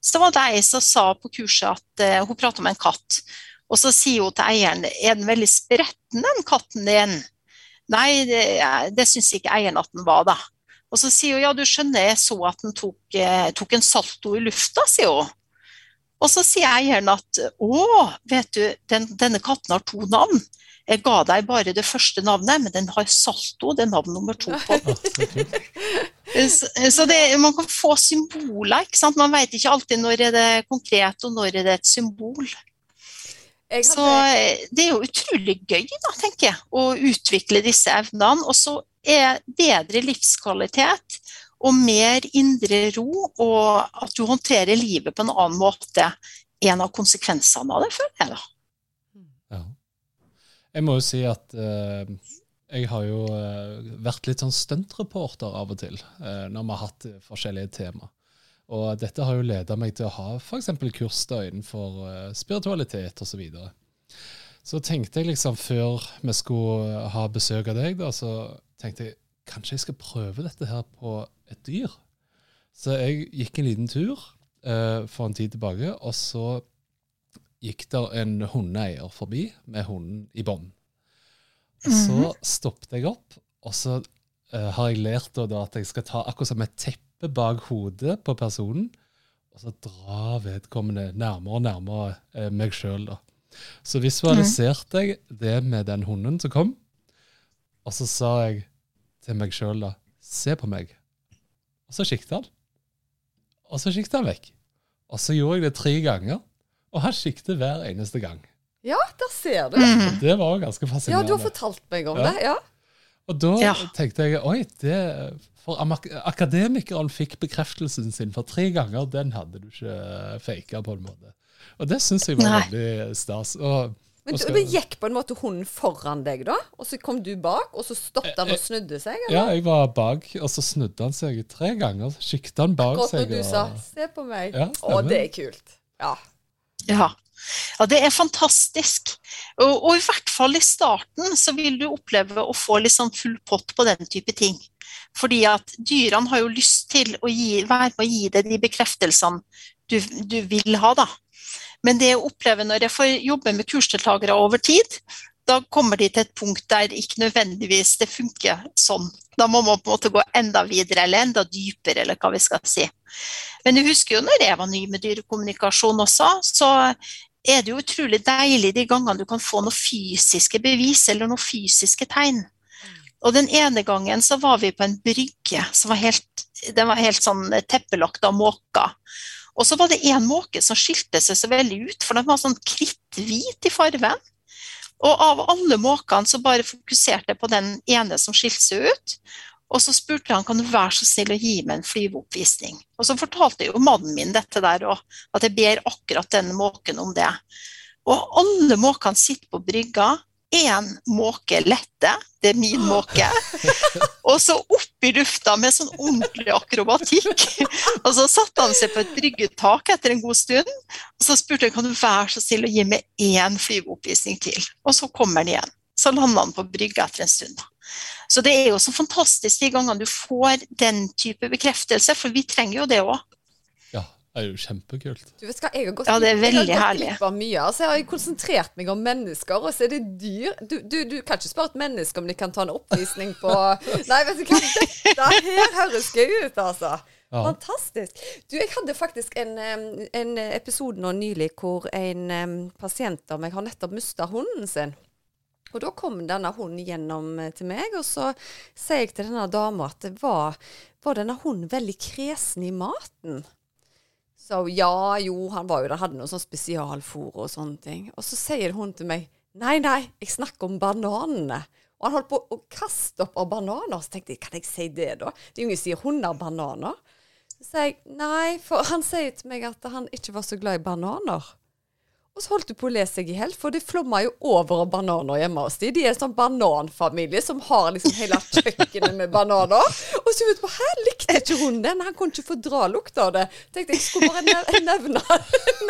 så var det ei som sa på kurset at uh, hun prata om en katt. Og så sier hun til eieren er den veldig spretten, den katten din? Nei, det, det syns ikke eieren at den var, da. Og så sier hun ja, du skjønner, jeg så at den tok, eh, tok en salto i lufta, sier hun. Og så sier eieren at å, vet du, den, denne katten har to navn. Jeg ga deg bare det første navnet, men den har salto, det er navn nummer to på så, så det, man kan få symboler, ikke sant. Man vet ikke alltid når er det konkret, og når er det et symbol. Hadde... Så eh, det er jo utrolig gøy, da, tenker jeg, å utvikle disse evnene. Og så er bedre livskvalitet og mer indre ro, og at du håndterer livet på en annen måte, en av konsekvensene av det, føler jeg da. Ja. Jeg må jo si at uh, jeg har jo uh, vært litt sånn stuntreporter av og til uh, når vi har hatt forskjellige tema. Og dette har jo leda meg til å ha f.eks. kurs da innenfor spiritualitet osv. Så, videre. så tenkte jeg liksom før vi skulle ha besøk av deg, da, så tenkte jeg kanskje jeg skal prøve dette her på et dyr. Så jeg gikk en liten tur uh, for en tid tilbake, og så gikk der en hundeeier forbi med hunden i bånd. Så -hmm. stoppet jeg opp, og så uh, har jeg lært da, at jeg skal ta akkurat som et teppe bak hodet på personen, og så dra vedkommende nærmere og nærmere uh, meg sjøl. Så visualiserte jeg det med den hunden som kom, og så sa jeg til meg sjøl da Se på meg. Og så sikta han. Og så sikta han vekk. Og så gjorde jeg det tre ganger, og han kikket hver eneste gang. Ja, der ser du. Mm. det var ganske fascinerende. Ja, du har fortalt meg om ja. det. ja. Og da ja. tenkte jeg oi, det For akademikeren fikk bekreftelsen sin for tre ganger. Den hadde du ikke faka, på en måte. Og det syns jeg var Nei. veldig stas. Og men du, det gikk på en måte hunden foran deg, da? Og så kom du bak, og så stoppet han og eh, snudde seg? Eller? Ja, jeg var bak, og så snudde han seg tre ganger. Så kikket han bak Akkurat seg. Akkurat når du og... sa 'se på meg'. Ja, å, det er kult. Ja. ja. Ja, det er fantastisk. Og, og, i hvert fall i starten så vil du oppleve å få liksom full pott på den type ting. Fordi at dyrene har jo lyst til å gi, være med å gi deg de bekreftelsene du, du vil ha, da. Men det jeg opplever når jeg får jobbe med kursdeltakere over tid, da kommer de til et punkt der ikke nødvendigvis det funker sånn. Da må man på en måte gå enda videre eller enda dypere, eller hva vi skal si. Men jeg husker jo når jeg var ny med dyrekommunikasjon også, så er det jo utrolig deilig de gangene du kan få noen fysiske bevis eller noen fysiske tegn. Og den ene gangen så var vi på en brygge som var helt, den var helt sånn teppelagt av måker. Og så var det én måke som skilte seg så veldig ut, for den var sånn kritthvit i farven. Og av alle måkene så bare fokuserte jeg på den ene som skilte seg ut. Og så spurte han kan du være så snill å gi meg en flyveoppvisning. Og så fortalte jo mannen min dette der òg, at jeg ber akkurat den måken om det. Og alle måkene sitter på brygga én måke lette, det er min måke, og så opp i lufta med sånn ordentlig akrobatikk. Og så satte han seg på et bryggetak etter en god stund, og så spurte han kan du være så snill å gi meg én flyveoppvisning til. Og så kommer han igjen. Så landa han på brygga etter en stund. Så det er jo så fantastisk de gangene du får den type bekreftelse, for vi trenger jo det òg. Det er jo kjempekult. Du vet hva, jeg har gått, ja, det er veldig herlig. mye. Altså, jeg har konsentrert meg om mennesker, og så er det dyr. Du, du, du kan ikke spørre et menneske om de kan ta en oppvisning på Nei, vet du hva, dette her høres gøy ut, altså. Ja. Fantastisk. Du, jeg hadde faktisk en, en episode nå nylig hvor en um, pasient av meg har nettopp mista hunden sin. Og da kom denne hunden gjennom eh, til meg, og så sier jeg til denne dama at det var, var denne hunden veldig kresen i maten. Så ja, jo, han var jo der, hadde noe sånn spesialfôr og sånne ting. Og så sier hun til meg nei, nei, jeg snakker om bananene. Og han holdt på å kaste opp av bananer. Så tenkte jeg, kan jeg si det, da? Ingen som sier hunder bananer. Så sier jeg nei, for han sier til meg at han ikke var så glad i bananer. Og så holdt du på å le seg i hjel, for det flomma jo over av bananer hjemme hos de. De er en sånn bananfamilie som har liksom hele kjøkkenet med bananer. Og så utpå her likte ikke hun den. Han kunne ikke fordra lukta av det. Tenkte jeg skulle bare nevne,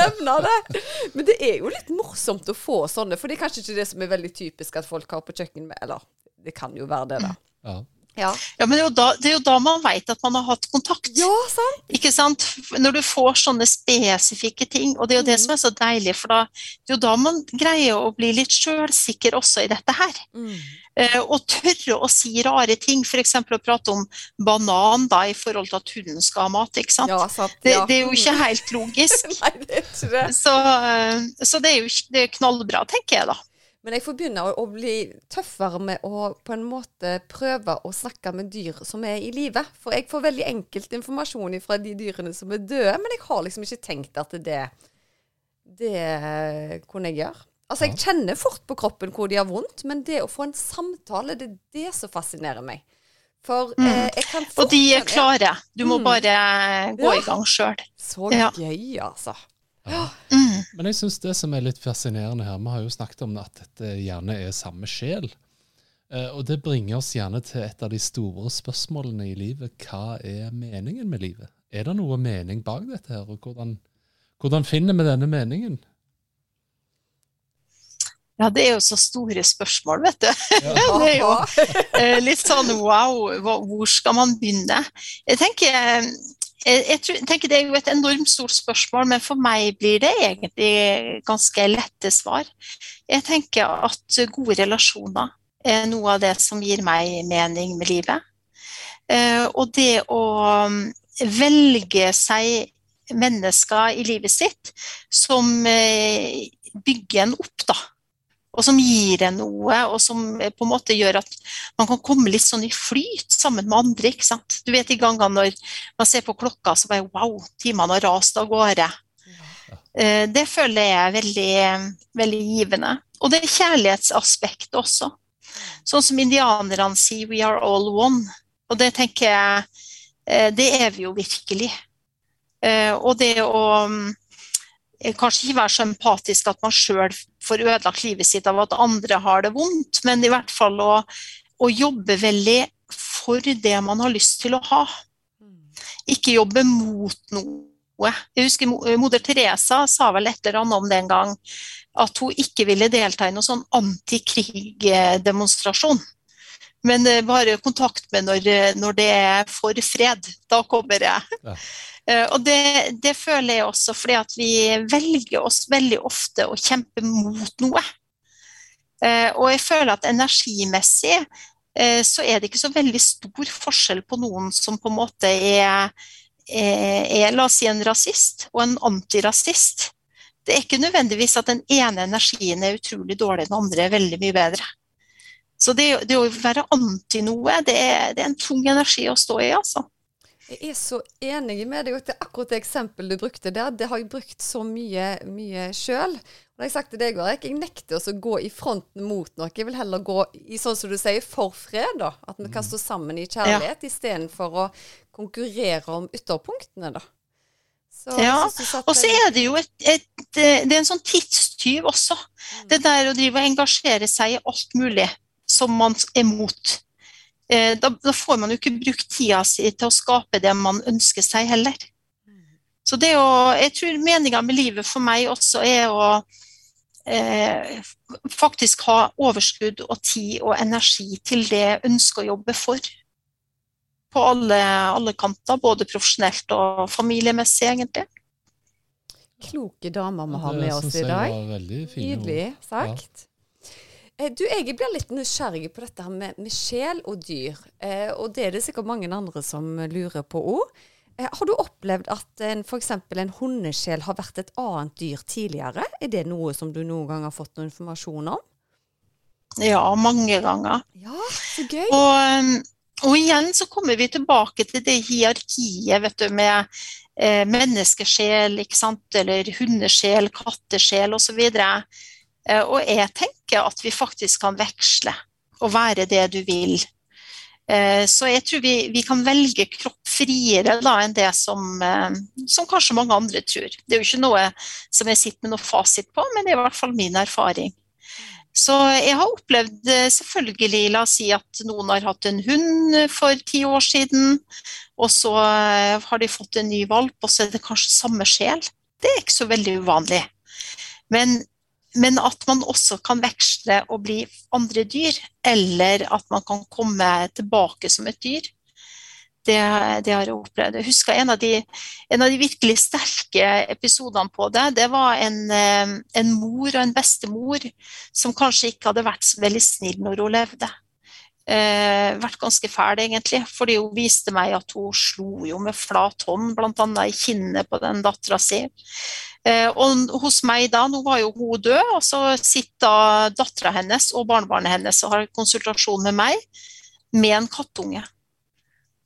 nevne det. Men det er jo litt morsomt å få sånne, for det er kanskje ikke det som er veldig typisk at folk har på kjøkkenet. Eller det kan jo være det, da. Ja. Ja. Ja, men det er, jo da, er jo da man vet at man har hatt kontakt. ja, sant? Ikke sant? Når du får sånne spesifikke ting, og det er jo det Mhm. som er så deilig, for da, det er jo da man greier å bli litt sjølsikker også i dette her. Mm. Eh, og tørre å si rare ting, f.eks. å prate om banan da, i forhold til at hunden skal ha mat. ikke sant? Ja, sant. Det, ja. det er jo ikke helt logisk. Nei, det er ikke det. Så, eh, så det er jo det er knallbra, tenker jeg da. Men jeg får begynne å, å bli tøffere med å på en måte prøve å snakke med dyr som er i live. For jeg får veldig enkelt informasjon fra de dyrene som er døde, men jeg har liksom ikke tenkt at det, det kunne jeg gjøre. Altså, jeg kjenner fort på kroppen hvor de har vondt, men det å få en samtale, det er det som fascinerer meg. For eh, jeg kan fort... Og de er klare. Du må Mm. bare gå Ja. i gang sjøl. Så Ja. gøy, altså. Mm. Men jeg syns det som er litt fascinerende her, vi har jo snakket om at dette gjerne er samme sjel. Eh, og det bringer oss gjerne til et av de store spørsmålene i livet. Hva er meningen med livet? Er det noe mening bak dette her, og hvordan, hvordan finner vi denne meningen? Ja, det er jo så store spørsmål, vet du. Ja. Det er jo eh, litt sånn wow, hvor skal man begynne? Jeg tenker, jeg, jeg tenker det er jo et enormt stort spørsmål, men for meg blir det egentlig ganske lette svar. Jeg tenker at gode relasjoner er noe av det som gir meg mening med livet. Eh, Og det å mm, velge seg mennesker i livet sitt som eh, bygger en opp, da. Og som gir en noe, og som eh, på en måte gjør at man kan komme litt sånn i flyt sammen med andre. ikke sant? Du vet de gangene når man ser på klokka, så bare wow, timene har rast av gårde. Eh, Det føler jeg er veldig, veldig givende. Og det er kjærlighetsaspektet også. Sånn som indianerne sier 'we are all one'. Og det tenker jeg eh, Det er vi jo virkelig. Og det å mm, kanskje ikke være så empatisk at man sjøl får ødelagt livet sitt av at andre har det vondt, men i hvert fall å, å jobbe veldig for det man har lyst til å ha. Ikke jobbe mot noe. Jeg husker Moder Teresa sa vel et eller annet om det en gang, at hun ikke ville delta i noen sånn antikrigdemonstrasjon. Men eh, bare kontakt med når, eh, når det er for fred. Da kommer jeg. Ja. Eh, Og det, det føler jeg også fordi at vi velger oss veldig ofte å kjempe mot noe. Eh, Og jeg føler at energimessig eh, så er det ikke så veldig stor forskjell på noen som på en måte er, er, er la oss si en rasist og en antirasist. Det er ikke nødvendigvis at den ene energien er utrolig dårlig, den andre er veldig mye bedre. Så det, det å være anti noe, det er, det er en tung energi å stå i, altså. Jeg er så enig med deg. og det Akkurat det eksempelet du brukte der, det har jeg brukt så mye, mye sjøl. Og jeg sagt til deg, Erik, jeg nekter også å gå i fronten mot noe. Jeg vil heller gå i sånn som du sier, for fred. da. At vi kan stå sammen i kjærlighet istedenfor å konkurrere om ytterpunktene, da. Så, Ja, Og så er det jo et, et, det er en sånn tidstyv også. Det der å drive og engasjere seg i alt mulig som man er mot. Eh, Da, da får man jo ikke brukt tida si til å skape det man ønsker seg heller. Så det å, jeg tror meninga med livet for meg også er å eh, faktisk ha overskudd og tid og energi til det jeg ønsker å jobbe for. På alle, alle kanter, både profesjonelt og familiemessig, egentlig. Kloke damer vi har med oss i dag. Nydelig sagt. Eh, Du, jeg blir litt nysgjerrig på dette med, med sjel og dyr. Eh, og det er det sikkert mange andre som lurer på òg. Eh, har du opplevd at en, f.eks. en hundesjel har vært et annet dyr tidligere? Er det noe som du noen gang har fått noe informasjon om? Ja, mange ganger. Ja, så gøy. Og, um, og igjen så kommer vi tilbake til det hierarkiet vet du, med eh, menneskesjel, ikke sant? eller hundesjel, kattesjel osv. Eh, og jeg tenker at vi faktisk kan veksle og være det du vil. Eh, så jeg tror vi, vi kan velge kropp friere da, enn det som, eh, som, kanskje mange andre tror. Det er jo ikke noe som jeg sitter med noe fasit på, men det er i hvert fall min erfaring. Så jeg har opplevd eh, selvfølgelig, la oss si at noen har hatt en hund for ti år siden, og så har de fått en ny valp, og så er det kanskje samme sjel. Det er ikke så veldig uvanlig. Men men at man også kan veksle og bli andre dyr, eller at man kan komme tilbake som et dyr, det, det har jeg opplevd. Jeg husker en av, de, en av, de, virkelig sterke episodene på det. Det var en, eh, en mor og en bestemor som kanskje ikke hadde vært så veldig snill når hun levde. Eh, vært ganske fæl, egentlig. Fordi hun viste meg at hun slo jo med flat hånd, bl.a. i kinnet på den dattera si. Eh, og hos meg da, nå var jo hun død, og så sitter dattera hennes og barnebarnet hennes og har konsultasjon med meg med en kattunge.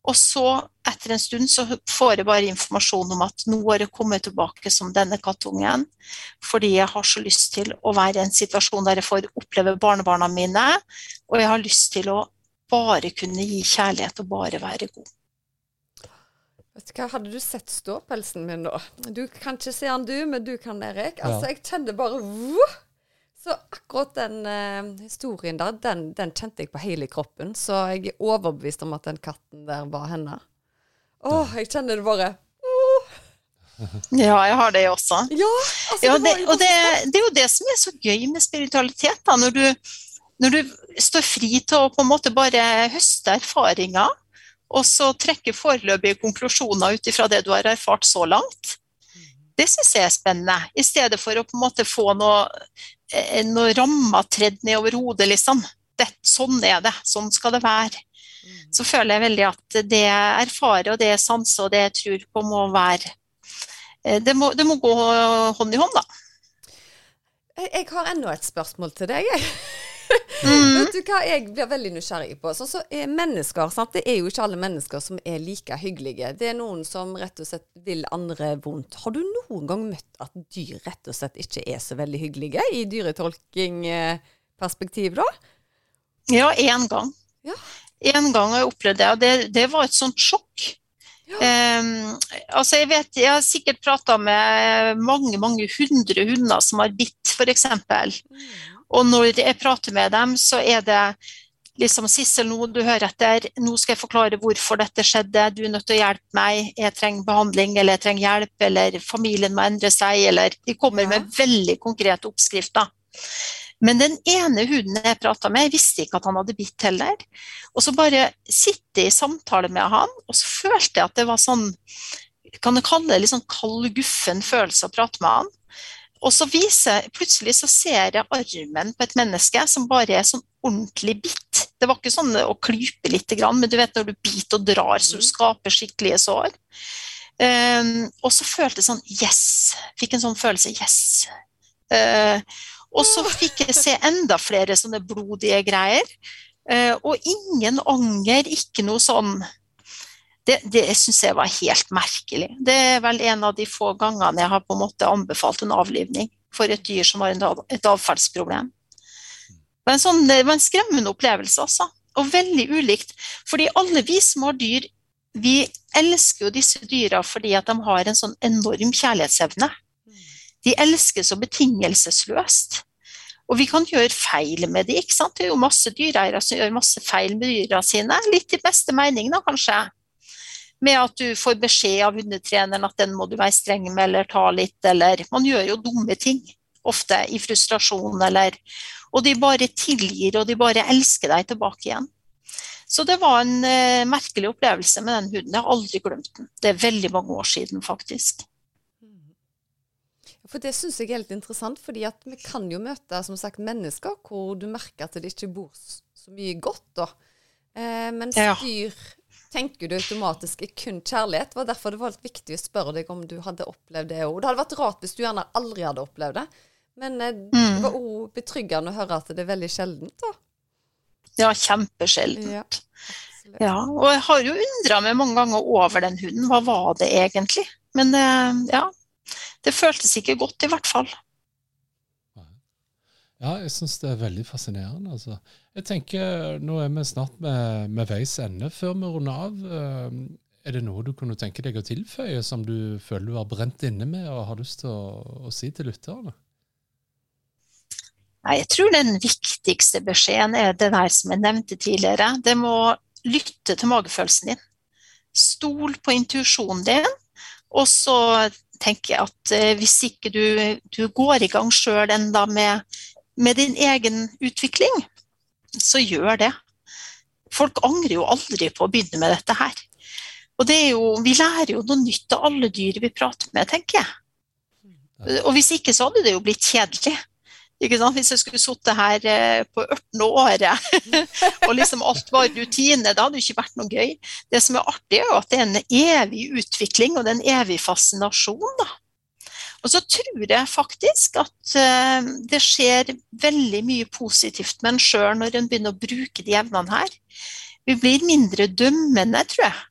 Og så, etter en stund, så får jeg bare informasjon om at nå har jeg kommet tilbake som denne kattungen, fordi jeg har så lyst til å være i en situasjon der jeg får oppleve barnebarna mine, og jeg har lyst til å bare kunne gi kjærlighet og bare være god. Vet du hva, Hadde du sett ståpelsen min da? Du kan ikke se den du, men du kan, Erik. Altså, Jeg kjente bare Woo! Så akkurat den uh, historien der, den, den, kjente jeg på hele kroppen. Så jeg er overbevist om at den katten der var henne. Å, jeg kjenner det bare oh. Ja, jeg har det også. Ja, altså, ja, det, og det, det, er jo det som er så gøy med spiritualitet. da, når du når du står fri til å på en måte bare høste erfaringer, og så trekke foreløpige konklusjoner ut ifra det du har erfart så langt, det syns jeg er spennende. I stedet for å på en måte få noe, eh, noe rammer tredd nedover hodet, liksom. Det, sånn er det, sånn skal det være. Så føler jeg veldig at det jeg erfarer og det jeg sanser og det jeg tror på, må være eh, Det må, det må gå hånd i hånd, da. Jeg har enda et spørsmål til deg. Mm. Vet du hva jeg blir veldig nysgjerrig på? Sånn så er mennesker, sant? Det er jo ikke alle mennesker som er like hyggelige. Det er noen som rett og slett vil andre vondt. Har du noen gang møtt at dyr rett og slett ikke er så veldig hyggelige, i dyretolkingperspektiv, da? Ja, én gang. Ja. En gang har jeg opplevd det, og det, det var et sånt sjokk. Ja. Um, altså jeg vet, jeg har sikkert prata med mange mange hundre hunder som har bitt, f.eks. Mm. Og når jeg prater med dem, så er det liksom Sissel, nå du hører etter, nå skal jeg forklare hvorfor dette skjedde, du er nødt til å hjelpe meg, jeg trenger behandling, eller jeg trenger hjelp, eller familien må endre seg, eller De kommer ja. med veldig konkrete oppskrifter. Men den ene hunden jeg prata med, jeg visste ikke at han hadde bitt heller. Og så bare sitte i samtale med han, og så følte jeg at det var sånn Kan jeg kalle det litt sånn kald, guffen følelse å prate med han. Og så viser, plutselig så ser jeg armen på et menneske som bare er sånn ordentlig bitt. Det var ikke sånn å klype litt, men du vet når du biter og drar så du mm. skaper skikkelige sår. Um, og så følte jeg sånn Yes! Fikk en sånn følelse. Yes! Uh, og så fikk jeg se enda flere sånne blodige greier. Uh, og ingen anger, ikke noe sånn det, det syns jeg var helt merkelig. Det er vel en av de få gangene jeg har på en måte anbefalt en avlivning for et dyr som har et avfallsproblem. Det var en, sånn, det var en skremmende opplevelse, altså. Og veldig ulikt. Fordi alle vi som har dyr, vi elsker jo disse dyra fordi at de har en sånn enorm kjærlighetsevne. De elsker så betingelsesløst. Og vi kan gjøre feil med de, ikke sant. Det er jo masse dyreeiere som gjør masse feil med dyra sine. Litt i beste mening, da, kanskje med at du får beskjed av hundetreneren at den må du være streng med eller ta litt, eller Man gjør jo dumme ting, ofte i frustrasjon eller Og de bare tilgir, og de bare elsker deg tilbake igjen. Så det var en eh, merkelig opplevelse med den hunden. Jeg har aldri glemt den. Det er veldig mange år siden, faktisk. For Det syns jeg er helt interessant, fordi at vi kan jo møte som sagt, mennesker hvor du merker at det ikke bor så mye godt. da. Eh, mens ja. dyr tenker du automatisk kun kjærlighet. Det var derfor det var litt viktig å spørre deg om du hadde opplevd det òg. Det hadde vært rart hvis du gjerne aldri hadde opplevd det. Men eh, det Mm. var òg betryggende å høre at det er veldig sjeldent, da. Ja, kjempesjeldent. Ja. Ja, og jeg har jo undra meg mange ganger over den hunden. Hva var det egentlig? Men eh, ja, det føltes ikke godt i hvert fall. Ja, jeg syns det er veldig fascinerende. Altså. Jeg tenker, Nå er vi snart med, med veis ende. Før vi runder av, eh, er det noe du kunne tenke deg å tilføye som du føler du har brent inne med og har lyst til å, å si til lytterne? Nei, jeg tror den viktigste beskjeden er det der som jeg nevnte tidligere. Det må lytte til magefølelsen din. Stol på intuisjonen din. Og så tenker jeg at eh, hvis ikke du, du går i gang sjøl enda med, med din egen utvikling, så gjør det. Folk angrer jo aldri på å begynne med dette her. Og det er jo, vi lærer jo noe nytt av alle dyr vi prater med, tenker jeg. Og hvis ikke så hadde det jo blitt kjedelig. Hvis jeg skulle sittet her eh, på 18. året og liksom alt var rutine, det hadde jo ikke vært noe gøy. Det som er artig, er jo at det er en evig utvikling og det er en evig fascinasjon. da. Og så tror jeg faktisk at eh, det skjer veldig mye positivt med en sjøl når en begynner å bruke de evnene her. Vi blir mindre dømmende, tror jeg.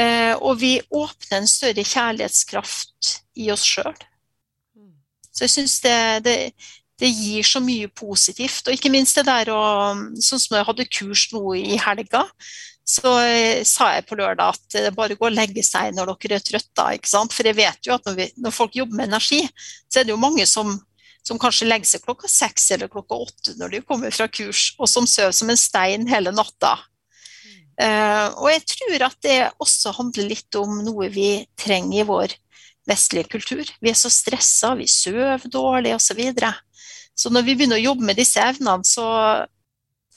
Eh, og vi åpner en større kjærlighetskraft i oss sjøl. Så jeg syns det, det, det gir så mye positivt. Og ikke minst det der å Sånn som jeg hadde kurs nå i helga, så eh, sa jeg på lørdag at det bare går å legge seg når dere er trøtte. Ikke sant? For jeg vet jo at når, vi, når folk jobber med energi, så er det jo mange som, som kanskje legger seg klokka seks eller klokka åtte når de kommer fra kurs, og som sover som en stein hele natta. Uh, og jeg tror at det også handler litt om noe vi trenger i vår vestlige kultur. Vi er så stressa, vi sover dårlig osv. Så, videre. så når vi begynner å jobbe med disse evnene, så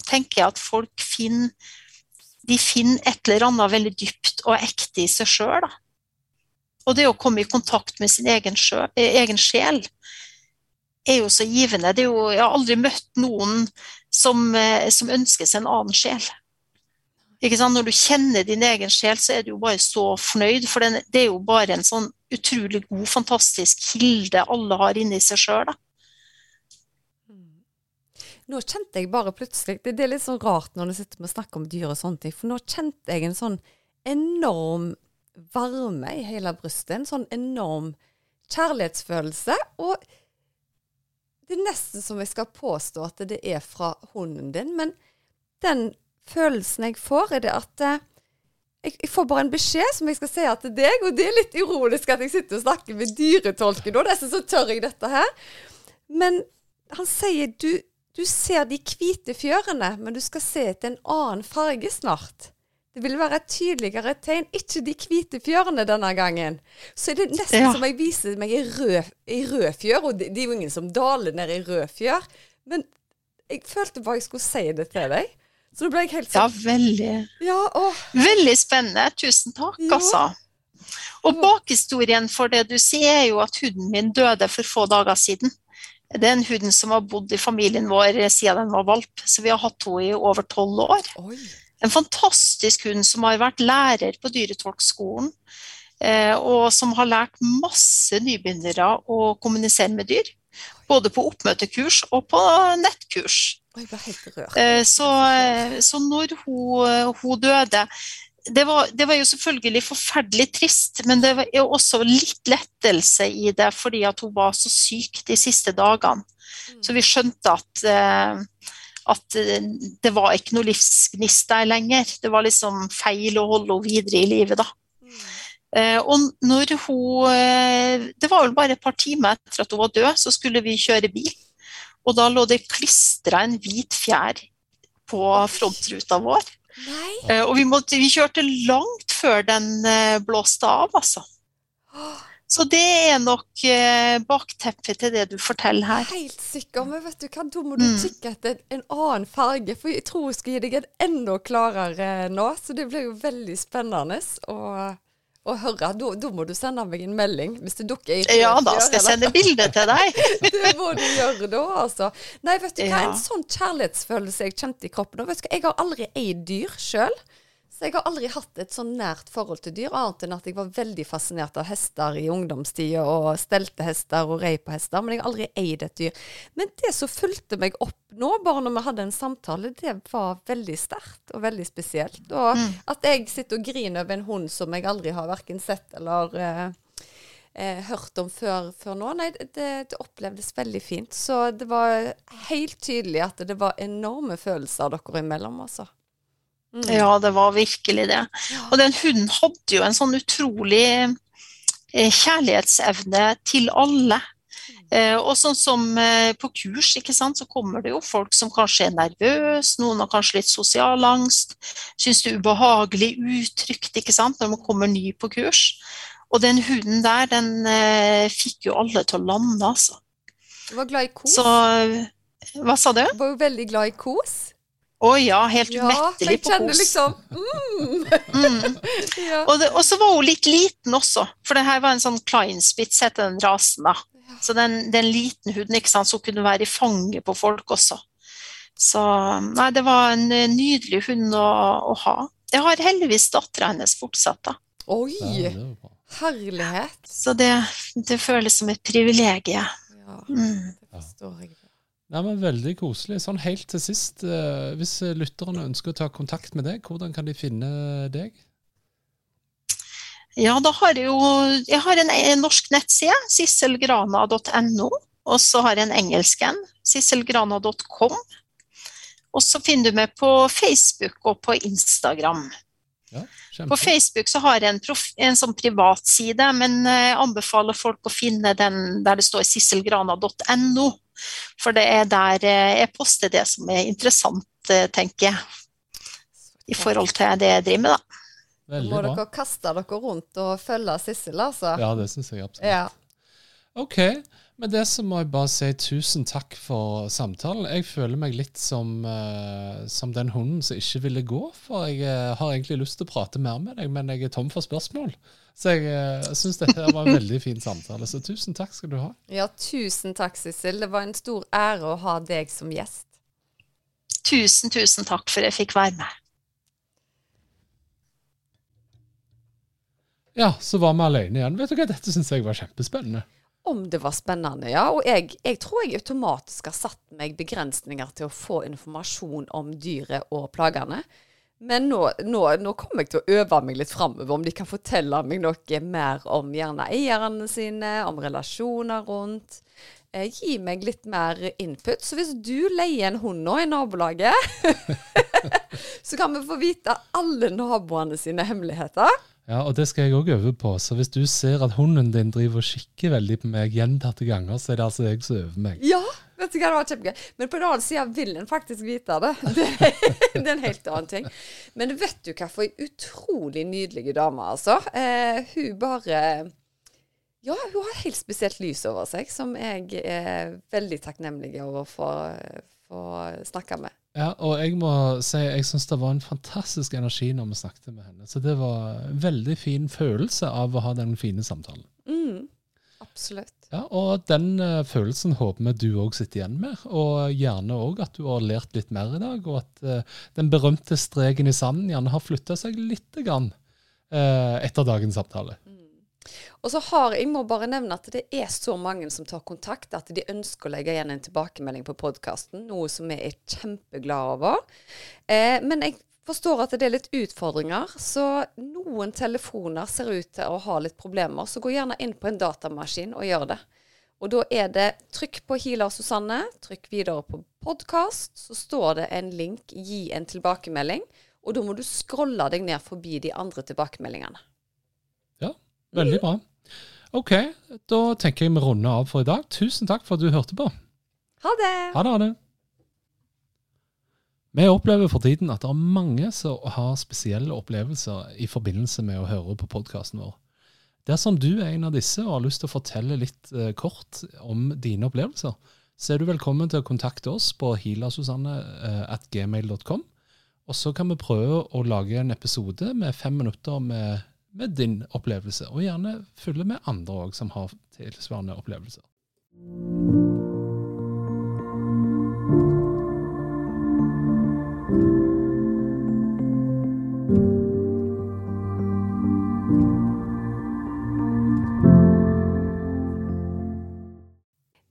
tenker jeg at folk finner de finner et eller annet veldig dypt og ekte i seg sjøl. Og det å komme i kontakt med sin egen, sjø, eh, egen sjel er jo så givende. Jo, jeg har aldri møtt noen som, eh, som ønsker seg en annen sjel. Når du kjenner din egen sjel, så er du jo bare så fornøyd. For det er jo bare en sånn utrolig god, fantastisk kilde alle har inni seg sjøl. Nå kjente jeg bare plutselig Det, det er litt sånn rart når du sitter og snakker om dyr og sånne ting, for nå kjente jeg en sånn enorm varme i hele brystet. En sånn enorm kjærlighetsfølelse. Og det er nesten som jeg skal påstå at det er fra hunden din, men den følelsen jeg får, er det at eh, jeg, jeg, får bare en beskjed som jeg skal si til deg, og det er litt ironisk at jeg sitter og snakker med dyretolken nå, nesten så tør jeg dette her. Men han sier du, du ser de hvite fjørene, men du skal se etter en annen farge snart. Det vil være et tydeligere tegn, ikke de hvite fjørene denne gangen. Så er det nesten Ja. som jeg viser meg i rød, i rød fjør, og det, det er jo ingen som daler ned i rød fjør. Men jeg følte bare jeg skulle si det til deg. Så nå ble jeg helt Ja, sånn veldig, Ja, og... veldig spennende. Tusen takk, Ja. altså. Og bakhistorien for det du sier, er jo at hunden min døde for få dager siden. Det er en hund som har bodd i familien vår siden den var valp, så vi har hatt henne i over tolv år. Oi. En fantastisk hund som har vært lærer på dyretolkskolen, eh, og som har lært masse nybegynnere å kommunisere med dyr. Både på oppmøtekurs og på nettkurs. Oi. Eh, Så, eh, så når hun, hun døde det var, det var jo selvfølgelig forferdelig trist, men det var jo også litt lettelse i det fordi at hun var så syk de siste dagene. Så vi skjønte at, eh, at eh, det var ikke noe livsgnist der lenger. Det var liksom feil å holde henne videre i livet, da. Eh, Og når hun Det var vel bare et par timer etter at hun var død, så skulle vi kjøre bil. Og da lå det klistra en hvit fjær på frontruta vår. Eh, Og vi, måtte, vi kjørte langt før den uh, blåste av, altså. Så det er nok eh, bakteppet til det du forteller her. Helt sikker, men vet du hva, da må du Mm. kikke etter en annen farge, for jeg tror jeg skal gi deg en enda klarere nå, så det blir jo veldig spennende å, å høre. Da, må du sende meg en melding hvis det dukker i Ja, da skal jeg sende bilde til deg. Det må du gjøre da, altså. Nei, vet du hva, Ja. en sånn kjærlighetsfølelse jeg kjente i kroppen og vet du hva, Jeg har aldri eid dyr sjøl, Så jeg har aldri hatt et sånn nært forhold til dyr, annet enn at jeg var veldig fascinert av hester i ungdomstida, og stelte hester og rei på hester, men jeg har aldri eid et dyr. Men det som fulgte meg opp nå, bare når vi hadde en samtale, det var veldig sterkt og veldig spesielt. Og Mm. at jeg sitter og griner over en hund som jeg aldri har verken sett eller eh, eh, hørt om før, før nå. Nei, det, det opplevdes veldig fint. Så det var helt tydelig at det var enorme følelser dere imellom, altså. Mm. Ja, det var virkelig det. Og den hunden hadde jo en sånn utrolig eh, kjærlighetsevne til alle. Eh, og sånn som eh, på kurs, ikke sant, så kommer det jo folk som kanskje er nervøse, noen har kanskje litt sosial angst, syns det er ubehagelig uttrykt, ikke sant, når man kommer ny på kurs. Og den hunden der, den fikk jo alle til å lande, altså. Du var glad i kos. Så hva sa du? Du var jo veldig glad i kos. Å ja, helt Ja, umettelig jeg på kos. liksom mm. Mm. ja. Og, det, og så var hun litt liten også, for det her var en sånn Kleinspitz, heter den rasen da. Så den, den liten huden, ikke sant, så hun kunne være i fanget på folk også. Så nei, det var en eh, nydelig hund å, å ha. Jeg har heldigvis dattera hennes fortsatt, da. Oi! Ja. Herlighet. Så det, det føles som et privilegium. Ja, Mm. det forstår jeg. Nei, men Veldig koselig. Sånn Helt til sist, eh, hvis eh, lytterne ønsker å ta kontakt med deg, hvordan kan de finne deg? Ja, da har jeg jo Jeg har en, en norsk nettside, sisselgrana.no. Og så har jeg en engelsk en, sisselgrana.com. Og så finner du meg på Facebook og på Instagram. Ja, På. Facebook så har jeg en, en sånn privatside, men eh, jeg anbefaler folk å finne den der det står sisselgrana.no. For det er der eh, jeg poster det som er interessant, eh, tenker jeg, i forhold til det jeg driver med, da. Veldig Må bra. dere kaste dere rundt og følge Sissel, altså? Ja, det syns jeg absolutt. Ja. OK. Med det så må jeg bare si tusen takk for samtalen. Jeg føler meg litt som, uh, som den hunden som ikke ville gå, for jeg uh, har egentlig lyst til å prate mer med deg, men jeg er tom for spørsmål. Så jeg uh, syns dette var en veldig fin samtale, så tusen takk skal du ha. ja, tusen takk, Sissel. Det var en stor ære å ha deg som gjest. Tusen, tusen takk for jeg fikk være med. Ja, så var vi alene igjen. Vet du hva, Dette syns jeg var kjempespennende. Om det var spennende, ja. Og jeg, jeg tror jeg automatisk har satt meg begrensninger til å få informasjon om dyret og plagene. Men nå, nå, nå kommer jeg til å øve meg litt framover, om de kan fortelle meg noe mer om gjerne eierne sine, om relasjoner rundt. Eh, gi meg litt mer input. Så hvis du leier en hund nå i nabolaget, så kan vi få vite alle naboene sine hemmeligheter. Ja, og det skal jeg òg øve på. Så hvis du ser at hunden din driver og kikker veldig på meg gjentatte ganger, så er det altså jeg som øver meg. Ja, vet du hva, det var kjempegøy. Men på den annen side vil en faktisk vite det. Det, det er en helt annen ting. Men vet du hva for ei utrolig nydelig dame, altså. Eh, hun bare Ja, hun har helt spesielt lys over seg, som jeg er veldig takknemlig over å få snakke med. Ja, og jeg må si jeg syns det var en fantastisk energi når vi snakket med henne. Så det var en veldig fin følelse av å ha den fine samtalen. Mm, absolutt. Ja, Og den uh, følelsen håper vi du òg sitter igjen med, og gjerne òg at du har lært litt mer i dag, og at uh, den berømte streken i sanden gjerne har flytta seg lite grann uh, etter dagens samtale. Og så har jeg må bare nevne at det er så mange som tar kontakt at de ønsker å legge igjen en tilbakemelding på podkasten, noe som vi er kjempeglade over. Eh, men jeg forstår at det er litt utfordringer, så noen telefoner ser ut til å ha litt problemer. Så gå gjerne inn på en datamaskin og gjør det. Og da er det trykk på Healer Susanne, trykk videre på podkast, så står det en link, gi en tilbakemelding. Og da må du scrolle deg ned forbi de andre tilbakemeldingene. Veldig bra. OK, da tenker jeg vi runder av for i dag. Tusen takk for at du hørte på. Ha det! Ha det. Ha det. Vi opplever for tiden at det er mange som har spesielle opplevelser i forbindelse med å høre på podkasten vår. Dersom du er en av disse og har lyst til å fortelle litt eh, kort om dine opplevelser, så er du velkommen til å kontakte oss på hilasusanne.gmail.com. Og så kan vi prøve å lage en episode med fem minutter med, med din opplevelse, og gjerne fylle med andre òg som har tilsvarende opplevelser.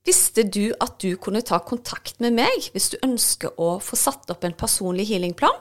Visste du at du kunne ta kontakt med meg hvis du ønsker å få satt opp en personlig healingplan?